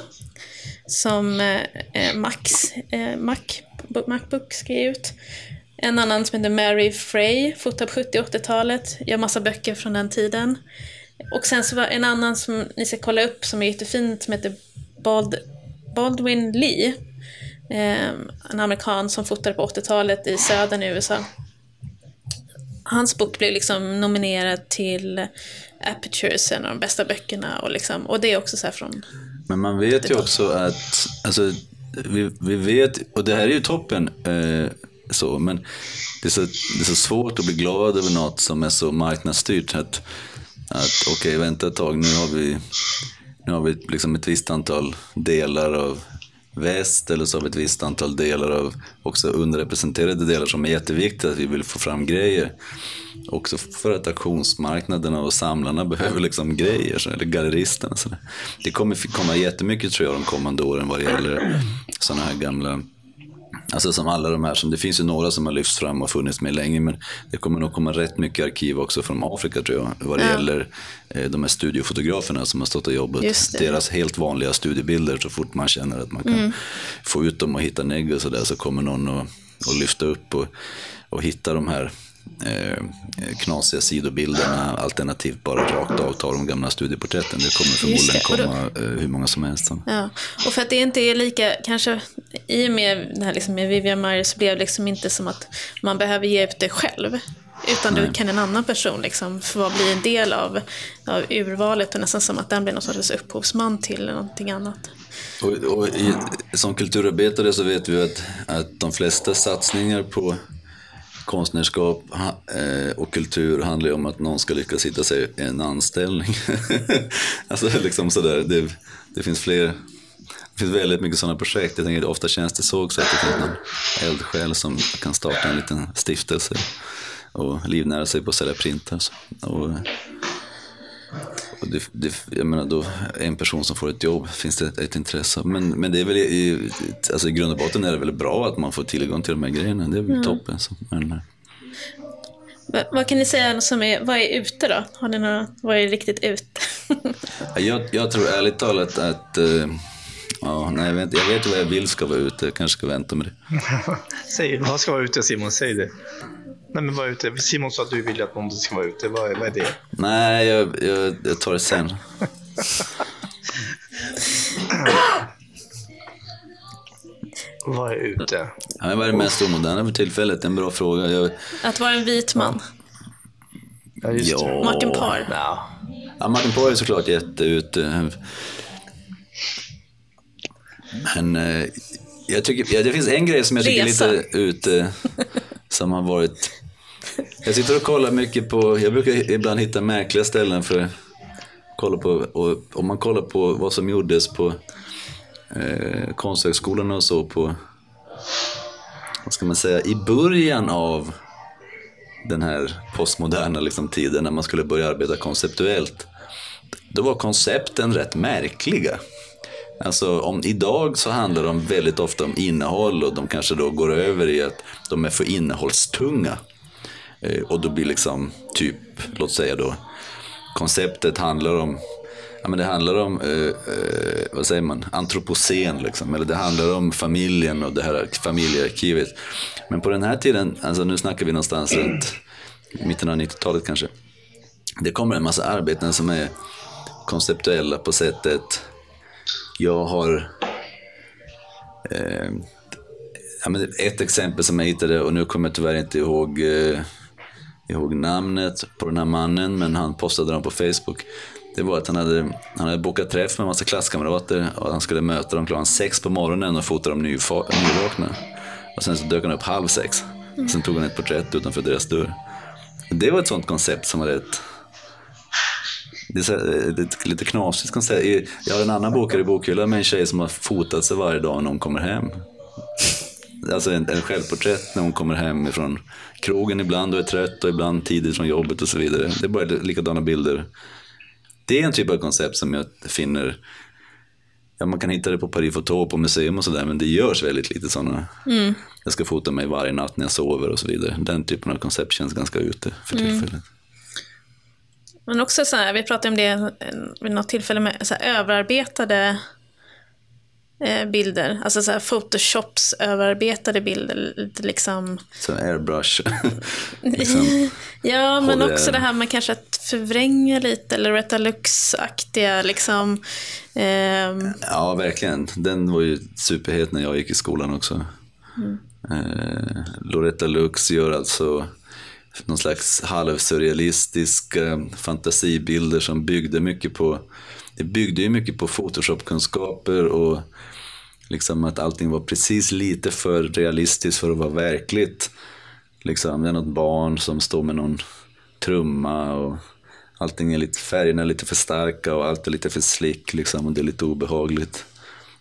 Som eh, eh, Max, eh, Mac, Macbook skrev ut. En annan som heter Mary Frey, fotar på 70 80-talet, gör massa böcker från den tiden. Och sen så var en annan som ni ska kolla upp som är jättefint som heter Bald, Baldwin Lee. Eh, en amerikan som fotade på 80-talet i södern i USA. Hans bok blev liksom nominerad till Apertures, en av de bästa böckerna. Och, liksom, och det är också så från... Men man vet ju också att, alltså, vi, vi vet, och det här är ju toppen, eh, så, men det är så, det är så svårt att bli glad över något som är så marknadsstyrt. Att, att okej, vänta ett tag, nu har vi, nu har vi liksom ett visst antal delar av väst eller så har vi ett visst antal delar av också underrepresenterade delar som är jätteviktiga, att vi vill få fram grejer. Också för att auktionsmarknaderna och samlarna behöver liksom grejer, så- eller galleristerna. Så det kommer komma jättemycket tror jag de kommande åren vad det gäller sådana här gamla Alltså som alla de här, som, det finns ju några som har lyfts fram och funnits med länge, men det kommer nog komma rätt mycket arkiv också från Afrika tror jag, vad det Ja. gäller eh, de här studiofotograferna som har stått och jobbat. Deras helt vanliga studiebilder, så fort man känner att man kan Mm. få ut dem och hitta negg och sådär, så kommer någon att lyfta upp och, och hitta de här eh, knasiga sidobilderna, alternativt bara rakt av ta de gamla studieporträtten. Det kommer förmodligen det, och då- komma eh, hur många som helst. Så. Ja, och för att det inte är lika, kanske i och med det här liksom med Vivian Maier så blev det liksom inte som att man behöver ge ut det själv. Utan då kan en annan person liksom få bli en del av, av urvalet och nästan som att den blir någon sorts upphovsman till någonting annat. Och, och i, som kulturarbetare så vet vi att, att de flesta satsningar på konstnärskap eh, och kultur handlar ju om att någon ska lyckas hitta sig en anställning. alltså liksom sådär, det, det finns fler, det finns väldigt mycket sådana projekt. Jag tänker ofta känns det så också att det finns någon eldsjäl som kan starta en liten stiftelse och livnära sig på att sälja printar. och det, det, jag menar då, en person som får ett jobb finns det ett, ett intresse. Men, men det är väl i, alltså i grund och botten är det väl bra att man får tillgång till de här grejerna. Det är väl toppen. Så, men, Va, vad kan ni säga som är, vad är ute då? Har ni några, vad är riktigt ute? Ja, jag, jag tror ärligt talat att eh, Ja, nej, jag, vet, jag vet vad jag vill ska vara ute. Jag kanske ska vänta med det. Säg, vad ska vara ute Simon? Säg det. Nej, men var ute. Simon sa att du vill att någon ska vara ute. Vad är, vad är det? Nej, jag, jag, jag tar det sen. Vad är ute? Ja, vad är det mest omoderna för tillfället? En bra fråga. Jag, Att vara en vit man. Ja, just det. ja, Martin Parr. Ja. ja, Martin Porr är såklart jätteute. Men eh, jag tycker, ja, det finns en grej som jag tycker Resa. är lite ute, som har varit... Jag sitter och kollar mycket på, jag brukar ibland hitta märkliga ställen för att kolla på, och om man kollar på vad som gjordes på eh, konsthögskolorna och så på, vad ska man säga, i början av den här postmoderna liksom, tiden när man skulle börja arbeta konceptuellt. Då var koncepten rätt märkliga. Alltså om idag så handlar de väldigt ofta om innehåll och de kanske då går över i att de är för innehållstunga. Eh, och då blir liksom typ, låt säga då, konceptet handlar om Ja, men det handlar om, eh, eh, vad säger man, antropocen liksom. Eller det handlar om familjen och det här familjearkivet. Men på den här tiden, alltså nu snackar vi någonstans runt mitten av 90-talet kanske. Det kommer en massa arbeten som är konceptuella på sättet jag har eh, ja, men ett exempel som jag hittade och nu kommer jag tyvärr inte ihåg, eh, ihåg namnet på den här mannen men han postade dem på Facebook. Det var att han hade, han hade bokat träff med en massa klasskamrater och han skulle möta dem klockan sex på morgonen och fota dem nyvakna. Och sen så dök han upp halv sex. Sen tog han ett porträtt utanför deras dörr. Det var ett sånt koncept som var rätt det är så ett lite knasigt koncept. Jag har en annan bokare i bokhyllan med en tjej som har fotat sig varje dag när hon kommer hem. Alltså en, en självporträtt när hon kommer hem ifrån krogen ibland och är trött och ibland tidigt från jobbet och så vidare. Det är bara likadana bilder. Det är en typ av koncept som jag finner, ja man kan hitta det på Paris Photo på museum och sådär men det görs väldigt lite sådana. Jag ska fota mig varje natt när jag sover och så vidare. Den typen av koncept känns ganska ute för tillfället. Men också så här, vi pratade om det vid något tillfälle med så här, överarbetade bilder. Alltså så här, photoshops överarbetade bilder. Liksom. Så airbrush. liksom. Ja, men Håller- också det här med kanske att förvränga lite. Eller Retalux-aktiga liksom. ehm, Ja, verkligen. Den var ju superhet när jag gick i skolan också. Eh, Loretta Lux gör alltså någon slags halvsurrealistiska fantasibilder som byggde mycket på det byggde ju mycket på Photoshop-kunskaper och liksom att allting var precis lite för realistiskt för att vara verkligt. Liksom, det är något barn som står med någon trumma och allting är lite, färgerna är lite för starka och allt är lite för slick liksom och det är lite obehagligt.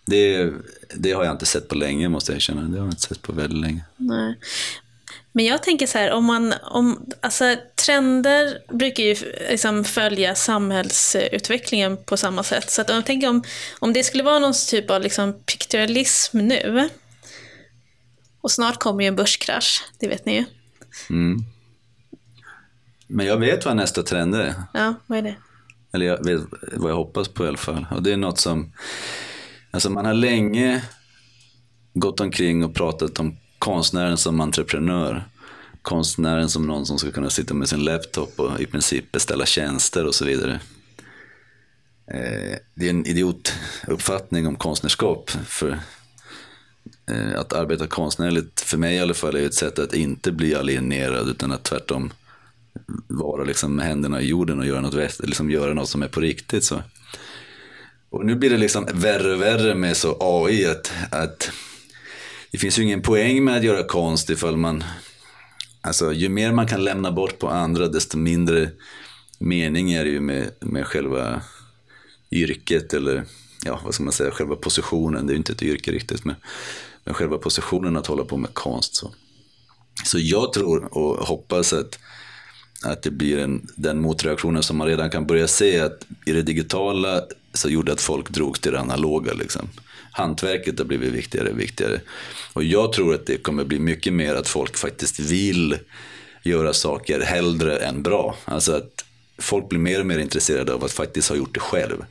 Det, det har jag inte sett på länge måste jag erkänna. Det har jag inte sett på väldigt länge. Nej. Men jag tänker så här, om man, om, alltså trender brukar ju liksom följa samhällsutvecklingen på samma sätt. Så att om jag tänker om, om det skulle vara någon typ av liksom pikturalism nu, och snart kommer ju en börskrasch, det vet ni ju. Mm. Men jag vet vad nästa trend är. Ja, vad är det? Eller jag vet vad jag hoppas på i alla fall. Och det är något som, alltså man har länge gått omkring och pratat om konstnären som entreprenör. Konstnären som någon som ska kunna sitta med sin laptop och i princip beställa tjänster och så vidare. Eh, det är en idiotuppfattning om konstnärskap. För eh, att arbeta konstnärligt, för mig i alla fall, är ett sätt att inte bli alienerad utan att tvärtom vara liksom med händerna i jorden och göra något, liksom göra något som är på riktigt. Så. Och nu blir det liksom värre och värre med så AI att, att det finns ju ingen poäng med att göra konst ifall man, alltså ju mer man kan lämna bort på andra desto mindre mening är det ju med, med själva yrket eller ja, vad ska man säga, själva positionen. Det är ju inte ett yrke riktigt, men, men själva positionen att hålla på med konst. Så, så jag tror och hoppas att att det blir en, den motreaktionen som man redan kan börja se att i det digitala så gjorde att folk drogs till det analoga. Liksom. Hantverket har blivit viktigare och viktigare. Och jag tror att det kommer bli mycket mer att folk faktiskt vill göra saker hellre än bra. Alltså att folk blir mer och mer intresserade av att faktiskt ha gjort det själv.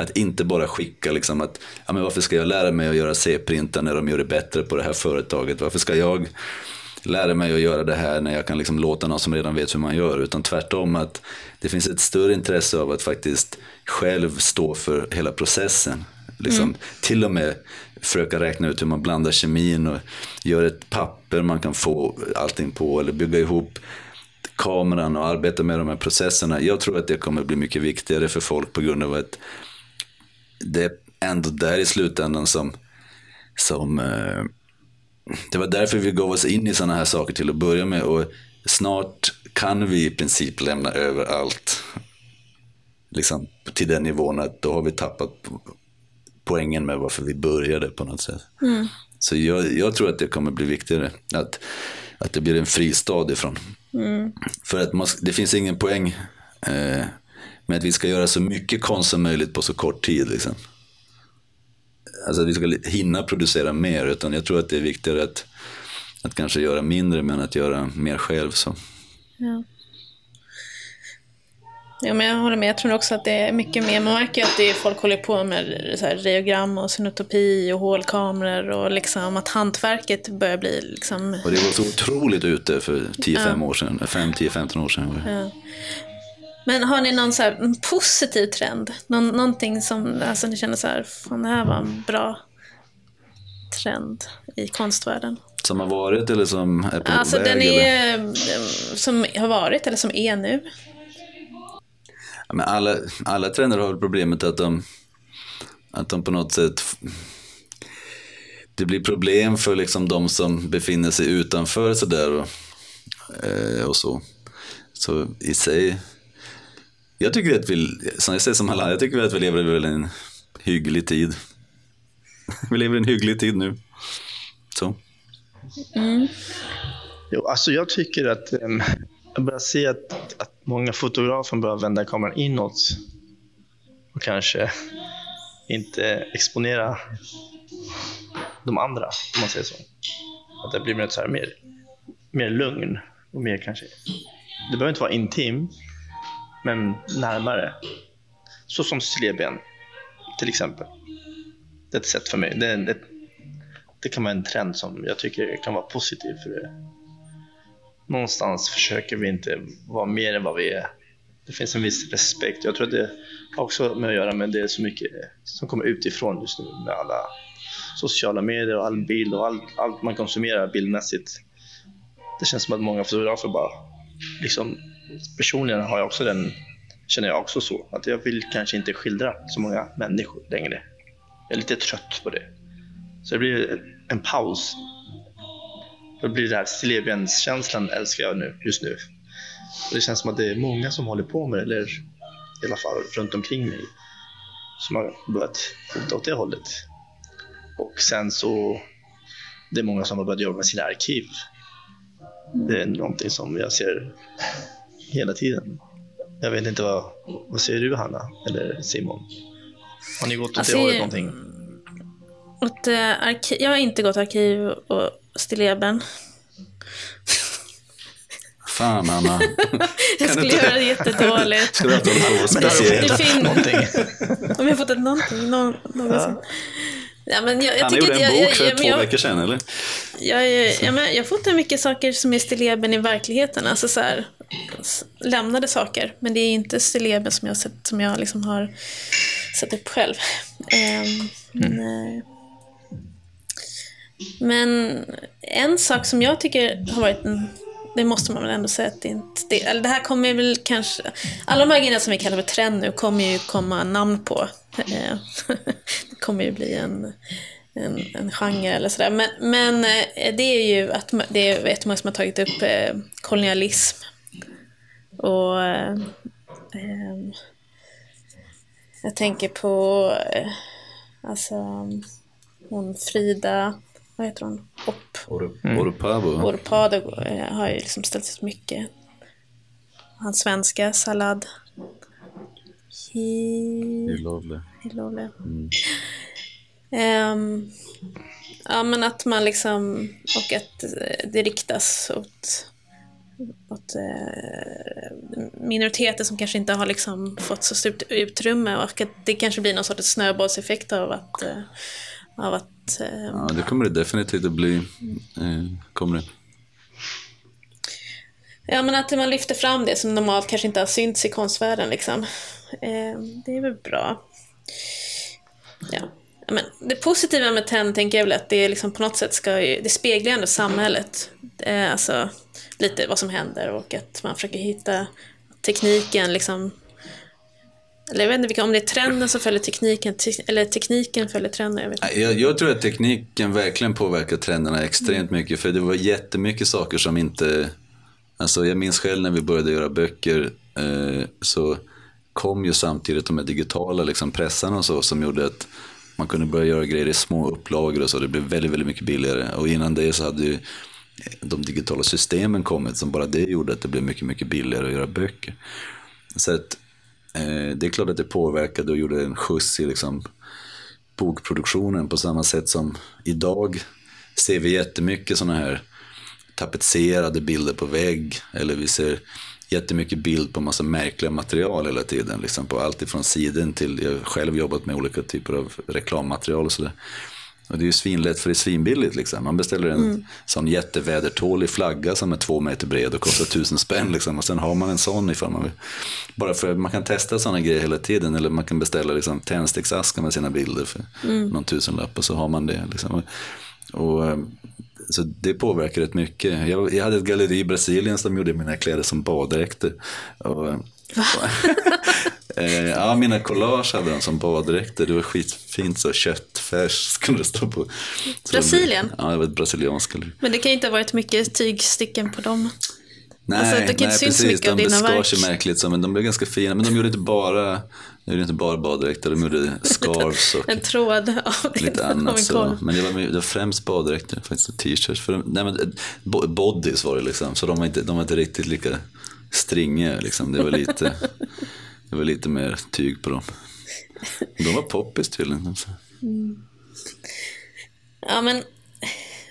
Att inte bara skicka liksom att, ja men varför ska jag lära mig att göra C-printar när de gör det bättre på det här företaget? Varför ska jag lära mig att göra det här när jag kan liksom låta någon som redan vet hur man gör. Utan tvärtom att det finns ett större intresse av att faktiskt själv stå för hela processen. Liksom, mm. Till och med försöka räkna ut hur man blandar kemin och gör ett papper man kan få allting på eller bygga ihop kameran och arbeta med de här processerna. Jag tror att det kommer bli mycket viktigare för folk på grund av att det är ändå där i slutändan som, som eh, det var därför vi gav oss in i sådana här saker till att börja med och snart kan vi i princip lämna över allt liksom, till den nivån att då har vi tappat poängen med varför vi började på något sätt. Mm. Så jag, jag, tror att det kommer bli viktigare. Att, att det blir en fristad ifrån. Mm. För att man, det finns ingen poäng eh, med att vi ska göra så mycket konst som möjligt på så kort tid. Liksom. Alltså att vi ska hinna producera mer, utan jag tror att det är viktigare att, att kanske göra mindre men att göra mer själv. Så. Ja. Ja, men jag håller med. Jag tror också att det är mycket mer. Man märker att det är, folk håller på med så här, reogram och synotopi och hålkameror och liksom att hantverket börjar bli liksom... Och det var så otroligt ute för 10-5 ja. år sedan, 5-10-15 år sedan. Ja. Men har ni någon så här, positiv trend? Någon, någonting som alltså, ni känner så här, fan det här var en bra trend i konstvärlden? Som har varit eller som är på alltså, väg? Den är, eller? Som har varit eller som är nu? Men alla, alla trender har problemet att de, att de på något sätt det blir problem för liksom de som befinner sig utanför sådär och, eh, och så. Så i sig, jag tycker att vi, som jag säger som alla, jag tycker att vi lever i en hygglig tid. vi lever i en hygglig tid nu. Så. Mm. Jo, alltså jag tycker att um, jag börjar se att, att många fotografer börjar vända kameran inåt och kanske inte exponera de andra, om man säger så. Att det blir mer, så här, mer, mer lugn och mer kanske... Det behöver inte vara intim, men närmare. Så som sleben, till exempel. Det är ett sätt för mig. Det, det, det kan vara en trend som jag tycker kan vara positiv för det någonstans försöker vi inte vara mer än vad vi är. Det finns en viss respekt. Jag tror att det har också med att göra med det så mycket som kommer utifrån just nu med alla sociala medier och all bild och allt, allt man konsumerar bildmässigt. Det känns som att många fotografer bara, liksom, personligen har jag också den, känner jag också så, att jag vill kanske inte skildra så många människor längre. Jag är lite trött på det. Så det blir en paus då blir det här stillebenskänslan älskar jag nu, just nu. det känns som att det är många som håller på med det, eller i alla fall runt omkring mig, som har börjat fota åt det hållet. Och sen så, det är många som har börjat jobba med sina arkiv. Det är någonting som jag ser hela tiden. Jag vet inte vad, vad säger du Hanna, eller Simon? Har ni gått åt alltså, det hållet någonting? Åt, äh, arkiv, jag har inte gått arkiv och stilleben. Fan Anna. jag skulle göra det jättedåligt. Skulle du inte hålla på speciellt? Om jag fått ett någonting någon, någonsin. Ja. Ja, men jag, jag Han gjorde en bok för jag, två jag, veckor sedan, eller? Jag, jag, men jag fotar mycket saker som är stilleben i verkligheten. Alltså så här, lämnade saker. Men det är inte stilleben som jag, sett, som jag liksom har satt upp själv. Um, mm men, en sak som jag tycker har varit en det måste man väl ändå säga att det inte... Det, eller det här kommer väl kanske... Alla de här grejerna som vi kallar för trend nu kommer ju komma namn på. Eh, det kommer ju bli en, en, en genre eller sådär. Men, men eh, det är ju att det är jättemånga som har tagit upp eh, kolonialism. Och... Ehm, jag tänker på... Alltså... Hon Frida vad heter hon? Op. Mm. Orpado. Orpado eh, har ju liksom ställt ut mycket. Hans svenska, Sallad. He... He lovely. He lovely. Mm. Um, ja men att man liksom, och att det riktas åt, åt uh, minoriteter som kanske inte har liksom fått så stort utrymme och att det kanske blir någon sorts snöbollseffekt av att, uh, av att Ja, det kommer det definitivt att bli. Eh, kommer det. Ja, men att man lyfter fram det som normalt kanske inte har synts i konstvärlden liksom. Eh, det är väl bra. Ja. Men det positiva med TEN tänker jag väl att det liksom på något sätt ska det speglar ändå samhället. Eh, alltså lite vad som händer och att man försöker hitta tekniken liksom eller jag vet inte om det är trenden som följer tekniken, eller tekniken följer trenden. Jag, vet Jag, jag, tror att tekniken verkligen påverkar trenderna extremt mm. mycket. För det var jättemycket saker som inte... Alltså jag minns själv när vi började göra böcker eh, så kom ju samtidigt de här digitala liksom, pressarna och så som gjorde att man kunde börja göra grejer i små upplagor och så. Det blev väldigt, väldigt mycket billigare. Och innan det så hade ju de digitala systemen kommit som bara det gjorde att det blev mycket, mycket billigare att göra böcker. Så att Eh, det är klart att det påverkade och gjorde en skjuts i liksom bokproduktionen på samma sätt som idag ser vi jättemycket sådana här tapetserade bilder på vägg eller vi ser jättemycket bild på massa märkliga material hela tiden. Liksom på allt ifrån siden till, jag har själv jobbat med olika typer av reklammaterial och sådär. Och det är ju svinlätt för det är svinbilligt. Liksom. Man beställer en mm. sån jättevädertålig flagga som är två meter bred och kostar tusen spänn. Liksom. Och sen har man en sån ifall man vill. Bara för man kan testa sådana grejer hela tiden. Eller man kan beställa liksom, tändsticksaskar med sina bilder för mm. någon tusenlapp och så har man det. Liksom. Och, och, eh, så det påverkar rätt mycket. Jag, jag, hade ett galleri i Brasilien som gjorde mina kläder som baddräkter. Och, Eh, ja, mina collage hade de som baddräkter. Det var skitfint så köttfärs skulle det stå på. Brasilien? ja, det var ett brasilianskt. Men det kan ju inte ha varit mycket tygstycken på dem. Nej, alltså, det kan nej precis. De beskar sig märkligt, så, men de blev ganska fina. Men de gjorde inte bara, de gjorde inte bara baddräkter, de gjorde scarves och en tråd av lite annat. Så. Men det var, det var främst baddräkter, faktiskt, t-shirts. Nej, men, bodies var det liksom, så de var inte, de var inte riktigt lika stringiga. Liksom. Det var lite... Det var lite mer tyg på dem. De var poppis tydligen. Mm. Ja, men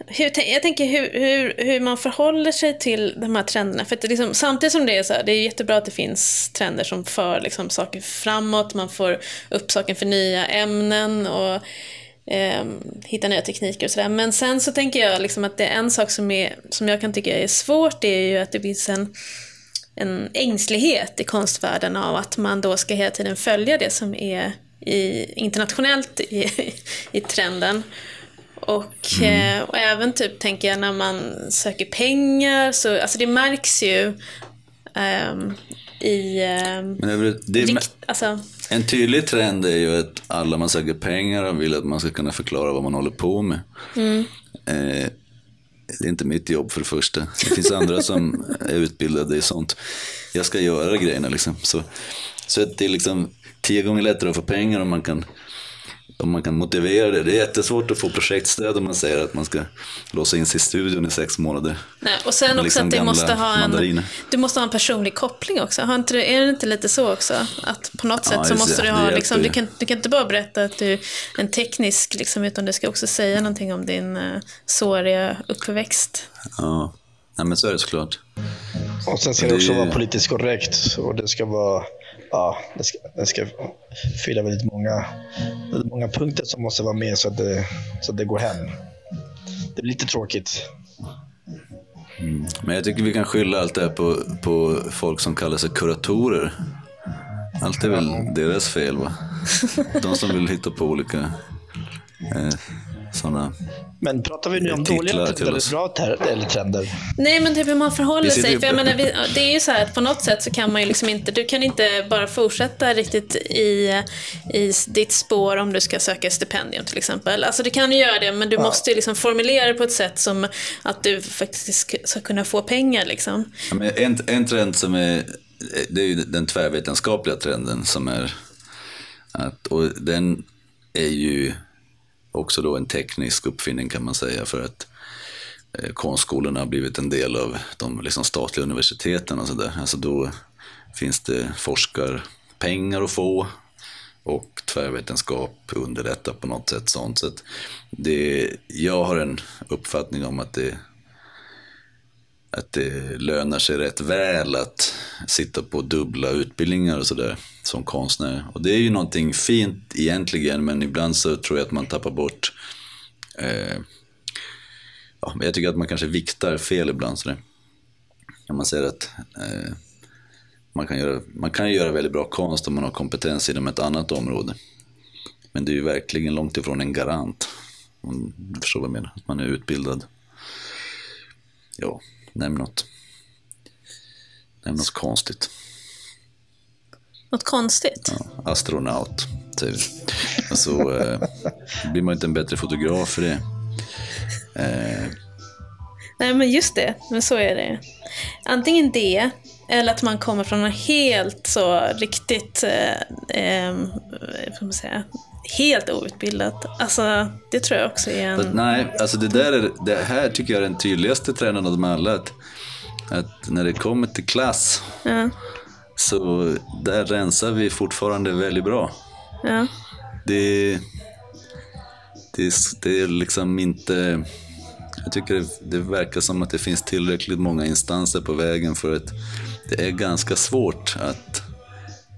hur, jag tänker hur, hur, hur man förhåller sig till de här trenderna. För att liksom, samtidigt som det är så här, det är jättebra att det finns trender som för liksom, saker framåt, man får upp saken för nya ämnen och eh, hitta nya tekniker och sådär. Men sen så tänker jag liksom att det är en sak som, är, som jag kan tycka är svårt, det är ju att det finns en en ängslighet i konstvärlden av att man då ska hela tiden följa det som är i, internationellt i, i trenden. Och, mm. eh, och även typ tänker jag när man söker pengar, så alltså det märks ju um, i... Um, Men det, rikt, alltså, en tydlig trend är ju att alla man söker pengar och vill att man ska kunna förklara vad man håller på med. Mm. Eh, det är inte mitt jobb för det första. Det finns andra som är utbildade i sånt. Jag ska göra grejerna liksom. Så, så det är liksom tio gånger lättare att få pengar om man kan om man kan motivera det. Det är jättesvårt att få projektstöd om man säger att man ska låsa in sig i studion i sex månader. Nej, och sen också liksom att det måste ha en, du måste ha en personlig koppling också. Har inte, är det inte lite så också? Att på något sätt ja, så måste du ha, liksom, du, kan, du kan inte bara berätta att du är en teknisk, liksom, utan du ska också säga någonting om din uh, såriga uppväxt. Ja, Nej, men så är det såklart. Och sen ska det, det också vara politiskt korrekt och det ska vara ja, det ska, det ska fylla väldigt många, väldigt många punkter som måste vara med så att det, så att det går hem. Det blir lite tråkigt. Mm. Men jag tycker vi kan skylla allt det här på, på folk som kallar sig kuratorer. Allt är väl deras fel va? De som vill hitta på olika eh, sådana men pratar vi nu om dåliga trender eller bra eller trender? Nej, men typ hur man förhåller sig. För jag menar, det är ju så här att på något sätt så kan man ju liksom inte, du kan inte bara fortsätta riktigt i, i ditt spår om du ska söka stipendium till exempel. Alltså du kan ju göra det, men du ja. måste ju liksom formulera det på ett sätt som att du faktiskt ska kunna få pengar liksom. Ja, men en, en trend som är, det är ju den tvärvetenskapliga trenden som är att, och den är ju också då en teknisk uppfinning kan man säga för att eh, konstskolorna har blivit en del av de liksom, statliga universiteten och sådär. Alltså då finns det forskarpengar att få och tvärvetenskap underlättar på något sätt sånt. Så det, jag har en uppfattning om att det, att det lönar sig rätt väl att sitta på dubbla utbildningar och sådär som konstnär. Och det är ju någonting fint egentligen, men ibland så tror jag att man tappar bort... Eh, ja, jag tycker att man kanske viktar fel ibland. Sådär. När man säger att eh, man, kan göra, man kan göra väldigt bra konst om man har kompetens inom ett annat område. Men det är ju verkligen långt ifrån en garant. Om du förstår vad jag menar, att man är utbildad. Ja, nämn något. Nämn något konstigt. Något konstigt? Ja, astronaut, säger vi. Alltså, eh, blir man inte en bättre fotograf för det. Eh, Nej men just det, men så är det. Antingen det, eller att man kommer från en helt så riktigt, eh, eh, säga, helt outbildat. Alltså, det tror jag också är But en... nej, alltså det, där är, det här tycker jag är den tydligaste trenden av dem alla. Att, att när det kommer till klass Ja, så där rensar vi fortfarande väldigt bra. ja. Det, det, det är liksom inte... Jag tycker det, det verkar som att det finns tillräckligt många instanser på vägen för att det är ganska svårt att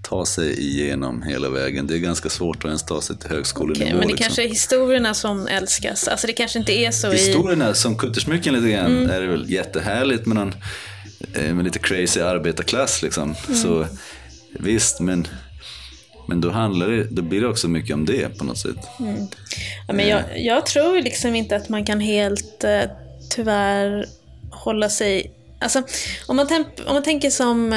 ta sig igenom hela vägen. Det är ganska svårt att ens ta sig till högskolenivå. Okej, men det liksom. kanske är historierna som älskas. Alltså det kanske inte är så i... Historierna som kuttersmycken lite grann är det väl jättehärligt med någon eh, med lite crazy arbetarklass liksom. Så visst, men, men då handlar det, då blir det också mycket om det på något sätt. Ja, men jag, jag tror liksom inte att man kan helt eh, tyvärr hålla sig... Alltså, om man, om man tänker som...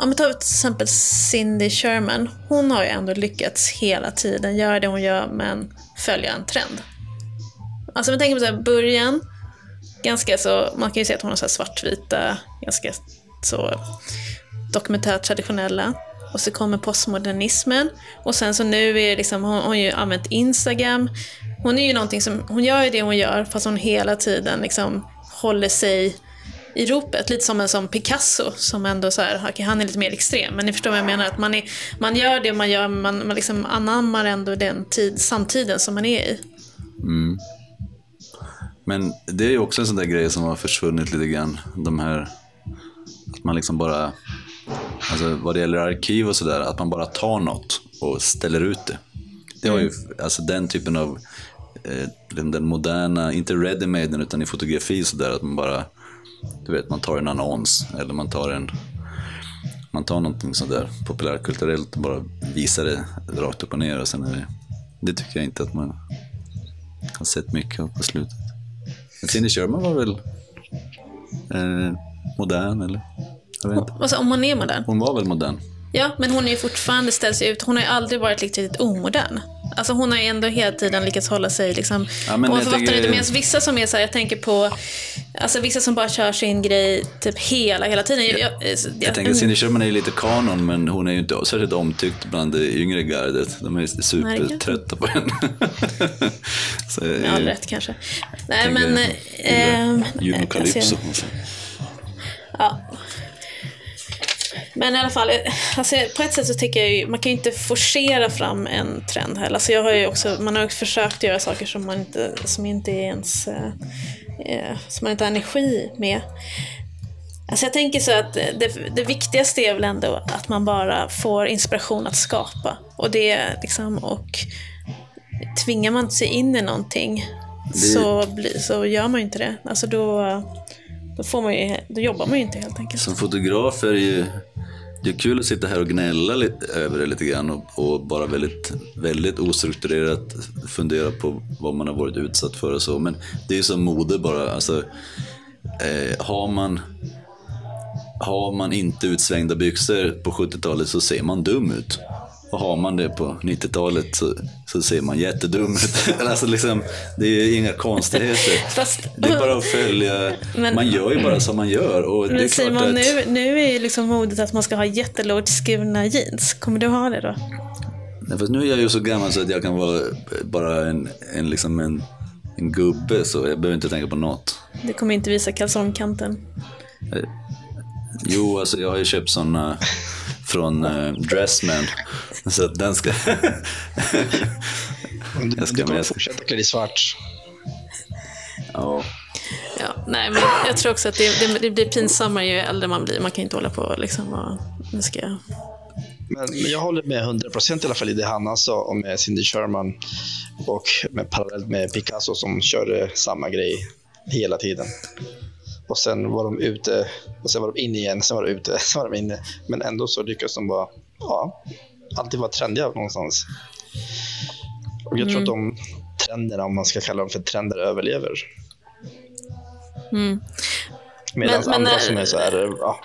Om vi tar till exempel Cindy Sherman. Hon har ju ändå lyckats hela tiden göra det hon gör men följa en trend. Alltså om man tänker på så här, början, ganska så, man kan ju säga att hon har så här svartvita, ganska så dokumentärt traditionella. Och så kommer postmodernismen. Och sen så nu är det liksom, hon, hon har ju använt Instagram. Hon är ju någonting som, hon gör ju det hon gör fast hon hela tiden liksom håller sig i ropet. Lite som en som Picasso som ändå så här, okej, han är lite mer extrem. Men ni förstår vad jag menar, att man, är, man gör det man gör, man, man liksom anammar ändå den tid, samtiden som man är i. Men det är ju också en sån där grej som har försvunnit lite grann. De här, att man liksom bara, alltså vad det gäller arkiv och sådär, att man bara tar något och ställer ut det. Det har ju, alltså den typen av, eh, den moderna, inte ready-made utan i fotografi sådär, att man bara, du vet, man tar en annons eller man tar en, man tar någonting sådär populärkulturellt och bara visar det rakt upp och ner och sen är det, det tycker jag inte att man har sett mycket av på slutet. Men Cindy Sherman var väl eh, modern eller? Jag vet inte. Alltså, om man är modern. Hon var väl modern? Ja, men hon är fortfarande ställd sig ut. Hon har ju aldrig varit riktigt omodern. Alltså hon har ju ändå hela tiden lyckats hålla sig liksom... Ja, men jag författar tänker- inte med vissa som är så här, jag tänker på, alltså vissa som bara kör sin grej typ hela, hela tiden. Jag, jag, Jag tänker Cindy Sherman är ju lite kanon men hon är ju inte särskilt omtyckt bland det yngre gardet. De är supertrötta på henne. Så, med eh, all rätt kanske. Nej men... ehm, Juno jag Calypso. ser- Ja. Men i alla fall, alltså, på ett sätt så tycker jag ju, man kan ju inte forcera fram en trend heller. Alltså, jag har ju också, man har ju försökt göra saker som man inte, som inte är ens, eh, eh, som man inte har energi med. Alltså jag tänker så att det, det viktigaste är väl ändå att man bara får inspiration att skapa. Och det liksom, och tvingar man sig in i någonting så, bli, så gör man ju inte det. Alltså då, då, får man ju, då jobbar man ju inte helt enkelt. Som fotograf är det ju det är kul att sitta här och gnälla lite, över det lite grann och, och bara väldigt, väldigt ostrukturerat fundera på vad man har varit utsatt för och så. Men det är ju som mode bara. Alltså, eh, har, man, har man inte utsvängda byxor på 70-talet så ser man dum ut. Och har man det på 90-talet så, så ser man jättedum ut. alltså liksom, det är inga konstigheter. Fast, Det är bara att följa. Men- man gör ju bara som man gör. Och men Simon, att, nu, nu är ju liksom modet att man ska ha jättelågt skurna jeans. Kommer du ha det då? Nej, fast nu är jag ju så gammal så att jag kan vara bara en, en, liksom en, en gubbe, så jag behöver inte tänka på något. Det kommer inte visa kalsongkanten. Jo, alltså jag har ju köpt såna från uh, Dressman. Så att den ska... Du, Jag ska med. fortsätta klä dig svart. ja. Ja, nej, men jag tror också att det, det, det blir pinsammare ju äldre man blir. Man kan inte hålla på och liksom vara... Nu ska jag... Men, men jag håller med 100% i alla fall i det Hanna sa om eh, Cindy Sherman och med, parallellt med Picasso som körde samma grej hela tiden. Och sen var de ute och sen var de inne igen, sen var de ute, sen var de inne. Men ändå så lyckas de bara, ja, alltid vara trendiga någonstans. Och jag tror att de trenderna, om man ska kalla dem för trender, överlever. Mm. Medan Men- men, andra eh, som är så här, ja,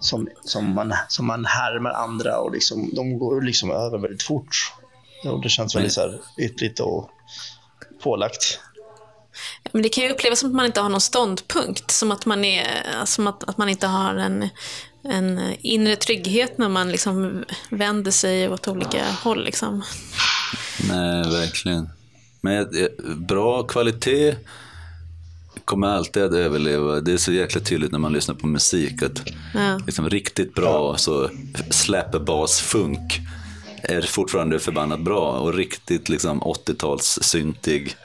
som, som, man, som man härmar andra och liksom, de går liksom över väldigt fort. Och det känns väldigt så här ytligt och pålagt. Men det kan ju upplevas som att man inte har någon ståndpunkt. Som att man, är, som att, att man inte har en, en inre trygghet när man liksom vänder sig åt olika håll. Liksom. Nej, verkligen. Men bra kvalitet kommer alltid att överleva. Det är så jäkla tydligt när man lyssnar på musik. att Ja. liksom Riktigt bra så släpbas-funk är fortfarande förbannat bra. Och riktigt liksom 80-tals syntig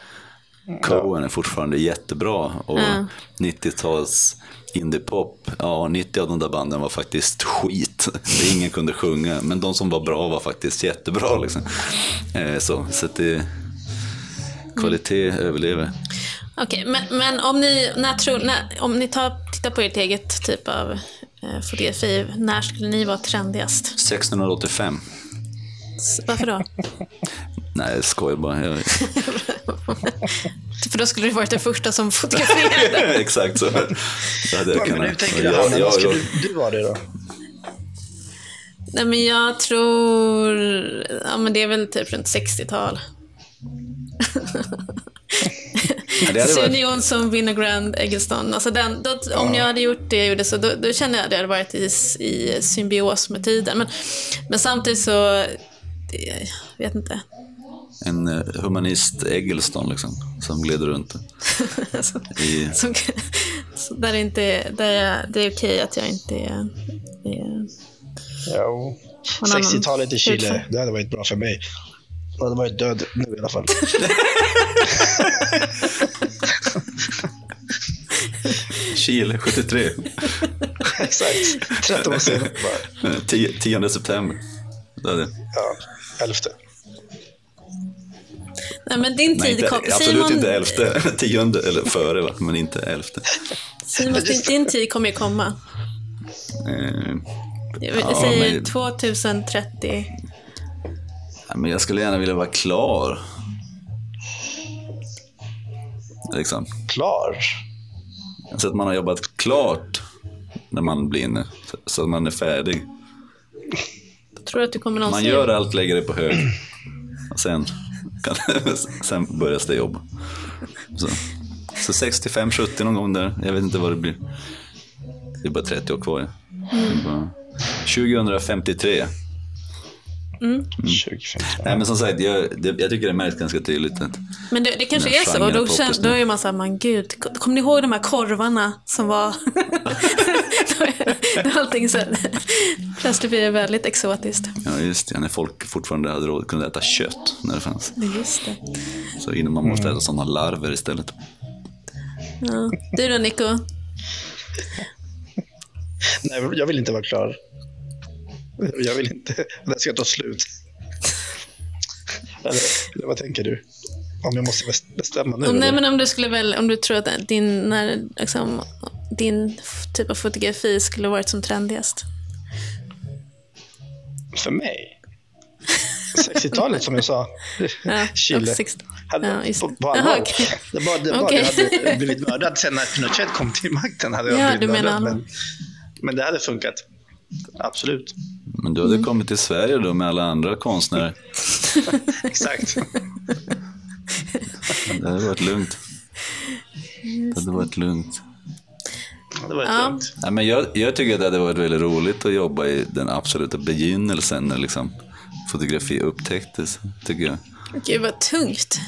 Cohen är fortfarande jättebra. Och Ja. 90-tals indiepop, ja 90 av de där banden var faktiskt skit. Ingen kunde sjunga, men de som var bra var faktiskt jättebra. Liksom. Eh, så så det, kvalitet överlever. Okej, men, men om ni, när tror, när, om ni tar, tittar på ert eget typ av eh, fotografi, när skulle ni vara trendigast? 1685. S- Varför då? Nej, jag skojar bara. Jag, För då skulle du varit den första som fotograferade. exakt så. Det hade jag kunnat. hur tänker du, Jag- Hanna? Vad skulle du vara det då? Nej, men jag tror... Ja, men det är väl typ runt 60-tal. Ja, Sune Jonsson, Winogrand, Eggleston. Alltså den, då, Om jag hade gjort det jag gjorde så då, då kände jag att jag hade varit i, i symbios med tiden. Men, men samtidigt så... det- Jag vet inte. en eh, humanist Eggleston liksom, som glider runt. Alltså, I, som, så där det, inte, där jag, det är okej att jag inte är... är Jo. Någon annan 60-talet i Chile, det hade varit bra för mig. Jag hade varit död nu i alla fall. Chile 73, Exakt. 13 år eh, 10, 10 september. Det hade, Ja, elfte. nej, men din nej, tid inte, kom... absolut Simon, inte elfte, tionde eller före, va? men inte elfte. Simon din, din tid kommer ju komma. Eh, Jag Ja, säger men- 2030. ja, men jag skulle gärna vilja vara klar. Liksom. Klar. Så att man har jobbat klart när man blir inne. Så- Så att man är färdig. Tror att du kommer någonsin... Man gör allt, lägger det på hög. Och sen, kan, sen börjar det jobba. Så, så 65-70 någon gång där. Jag vet inte vad det blir. Det är bara 30 år kvar. Mm. 2053 Mm. 2015. Nej, men som sagt, jag, det, jag tycker det märks ganska tydligt. Att men det, det kanske är så. Och då, känner, då är man såhär, man gud, kommer ni ihåg de här korvarna som var... allting sen. Plötsligt blir det väldigt exotiskt. Ja, just det. När folk fortfarande hade råd, kunde äta kött när det fanns. Just det. Så innan man måste mm. äta sådana larver istället. Ja. Du då, Nico? Nej, jag vill inte vara klar. Jag vill inte. Det ska ta slut. Eller, eller vad tänker du? Om jag måste bes- bestämma nu? Om, nej, men om du skulle väl, om du tror att din, när, liksom, din typ av fotografi skulle varit som trendigast? För mig? 60-talet som jag sa. Ja, Chile. och sex- Hade, ja, just på, det. på. Det var det, var jag hade blivit mördad sen när Pinochet kom till makten. Hade jag Ja, blivit du menar mördad, allvar. men, men det hade funkat. Absolut. Men du hade kommit till Sverige då med alla andra konstnärer. Exakt. Det hade varit lugnt. Det hade varit lugnt. Det var Ja. lugnt. Nej, men jag, jag tycker att det hade varit väldigt roligt att jobba i den absoluta begynnelsen när liksom fotografi upptäcktes, tycker jag. Gud vad tungt.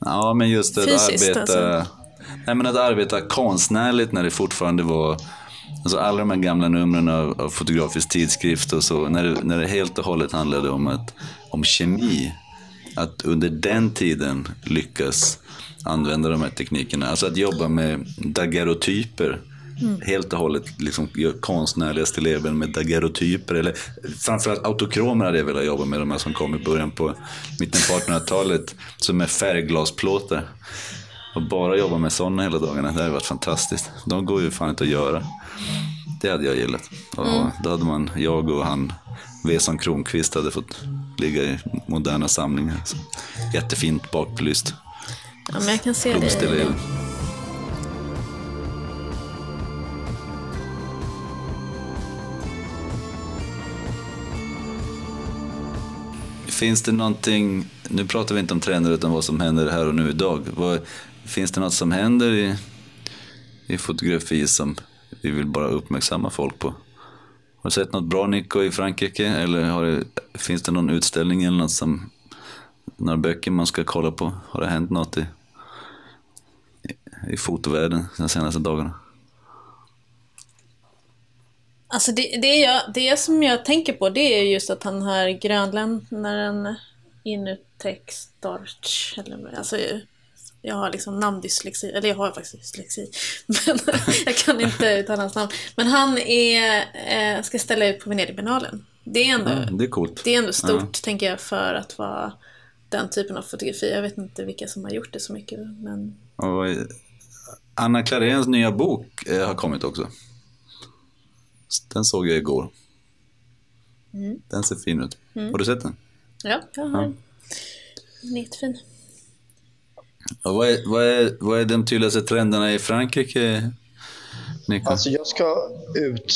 Ja, men just att Fysiskt, arbeta, alltså. nej, men att arbeta konstnärligt när det fortfarande var Alltså alla de här gamla numren av, av Fotografisk tidskrift och så, när det, när det helt och hållet handlade om, att, om kemi. Att under den tiden lyckas använda de här teknikerna. Alltså att jobba med daguerreotyper. Helt och hållet liksom, konstnärliga stilleben med daguerreotyper. Eller framförallt autokromer hade jag velat jobba med, de här som kom i början på mitten på 1800-talet. Som är färgglasplåtar. Och bara jobba med sådana hela dagarna, det hade varit fantastiskt. De går ju fan inte att göra. Det hade jag gillat. Och Då hade man, jag och han, Veson Kronqvist hade fått ligga i moderna samlingar. Så, jättefint bakbelyst. Ja, men jag kan se det. Finns det någonting, nu pratar vi inte om trender utan vad som händer här och nu idag. Vad, finns det något som händer i, i fotografi som vi vill bara uppmärksamma folk på? Har du sett något bra Nico i Frankrike? Eller har det, finns det någon utställning eller något som, några böcker man ska kolla på? Har det hänt något i, i fotovärlden de senaste dagarna? Alltså det, det, jag, det som jag tänker på det är just att han har grönländaren Inutex Dorch, Eller, alltså, jag har liksom namndyslexi, eller jag har faktiskt dyslexi. Men jag kan inte uttala hans namn. Men han är, eh, ska ställa ut på Venedigbiennalen. Det är ändå, Mm, det är coolt. det är ändå stort, tänker jag, för att vara den typen av fotografi. Jag vet inte vilka som har gjort det så mycket, men Och eh, Anna Klaréns nya bok eh, har kommit också. Den såg jag igår. Den ser fin ut. Har du sett den? ja, jag har den. Den är jättefin. Och vad, är, vad, är, vad är de tydligaste trenderna i Frankrike, Nico? Alltså jag ska ut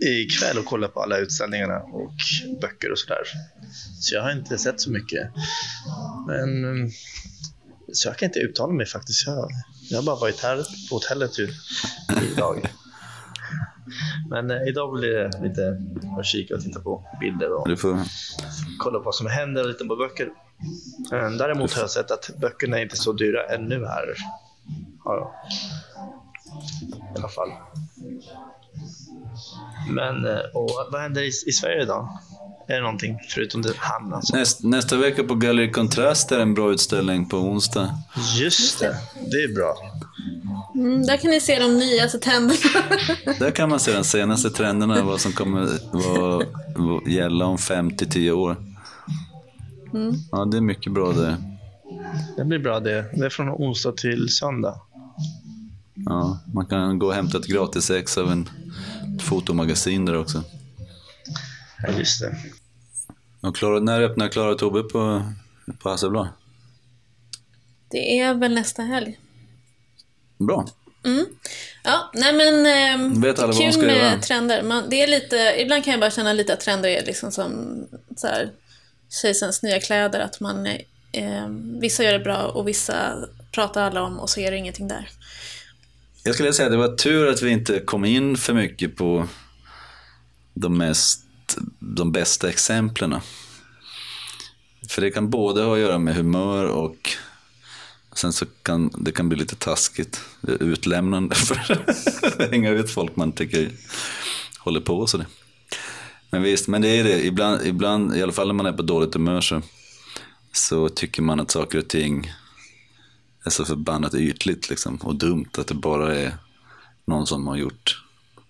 ikväll och kolla på alla utställningarna och böcker och sådär. Så jag har inte sett så mycket. Men mm, så jag kan inte uttala mig faktiskt. Jag, jag har bara varit här på hotellet ju, idag. Men eh, idag blir det lite att kika och titta på bilder och får, kolla på vad som händer och lite på böcker. Eh, Däremot har jag sett att böckerna är inte så dyra ännu här. Jag. I alla fall. Men, eh, och vad händer i, i Sverige idag? Är det någonting förutom det han alltså? näst, nästa vecka på Galleri Kontrast är en bra utställning på onsdag. Just det, det är bra. Mm, där kan ni se de nyaste trenderna. Där kan man se de senaste trenderna, vad som kommer vad, vad gälla om 5-10 år. Ja, det är mycket bra det. Det blir bra det. Det är från onsdag till söndag. Ja, man kan gå och hämta ett gratis ex av en fotomagasin där också. Ja, just det. Och Klara, när öppnar Klara och Tobbe på, på Hasselblad? Det är väl nästa helg. Bra. Ja, nej men eh, Vet alla vad de kul ska med göra. trender. Man, det är lite, ibland kan jag bara känna lite att trender är liksom som så här, kejsarens nya kläder. Att man, eh, vissa gör det bra och vissa pratar alla om och så är det ingenting där. Jag skulle säga att det var tur att vi inte kom in för mycket på de, mest, de bästa exemplen. För det kan både ha att göra med humör och sen så kan det kan bli lite taskigt, utlämnande för att hänga ut folk man tycker håller på och sådär. Men visst, men det är det. Ibland, ibland, i alla fall när man är på dåligt humör så, så tycker man att saker och ting är så förbannat ytligt liksom, och dumt att det bara är någon som har gjort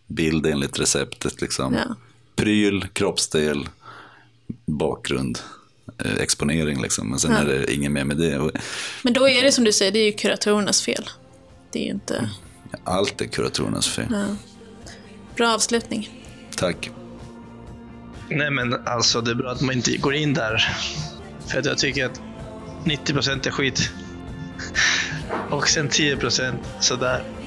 bild enligt receptet. Liksom. Ja. Pryl, kroppsdel, bakgrund, eh, exponering. Liksom. Men sen Ja. är det inget mer med det. Men då är det som du säger, det är ju kuratorernas fel. Det är ju inte allt är kuratorernas fel. ja. bra avslutning. Tack. Nej men alltså det är bra att man inte går in där. För att jag tycker att 90% är skit. Och sen 10% sådär.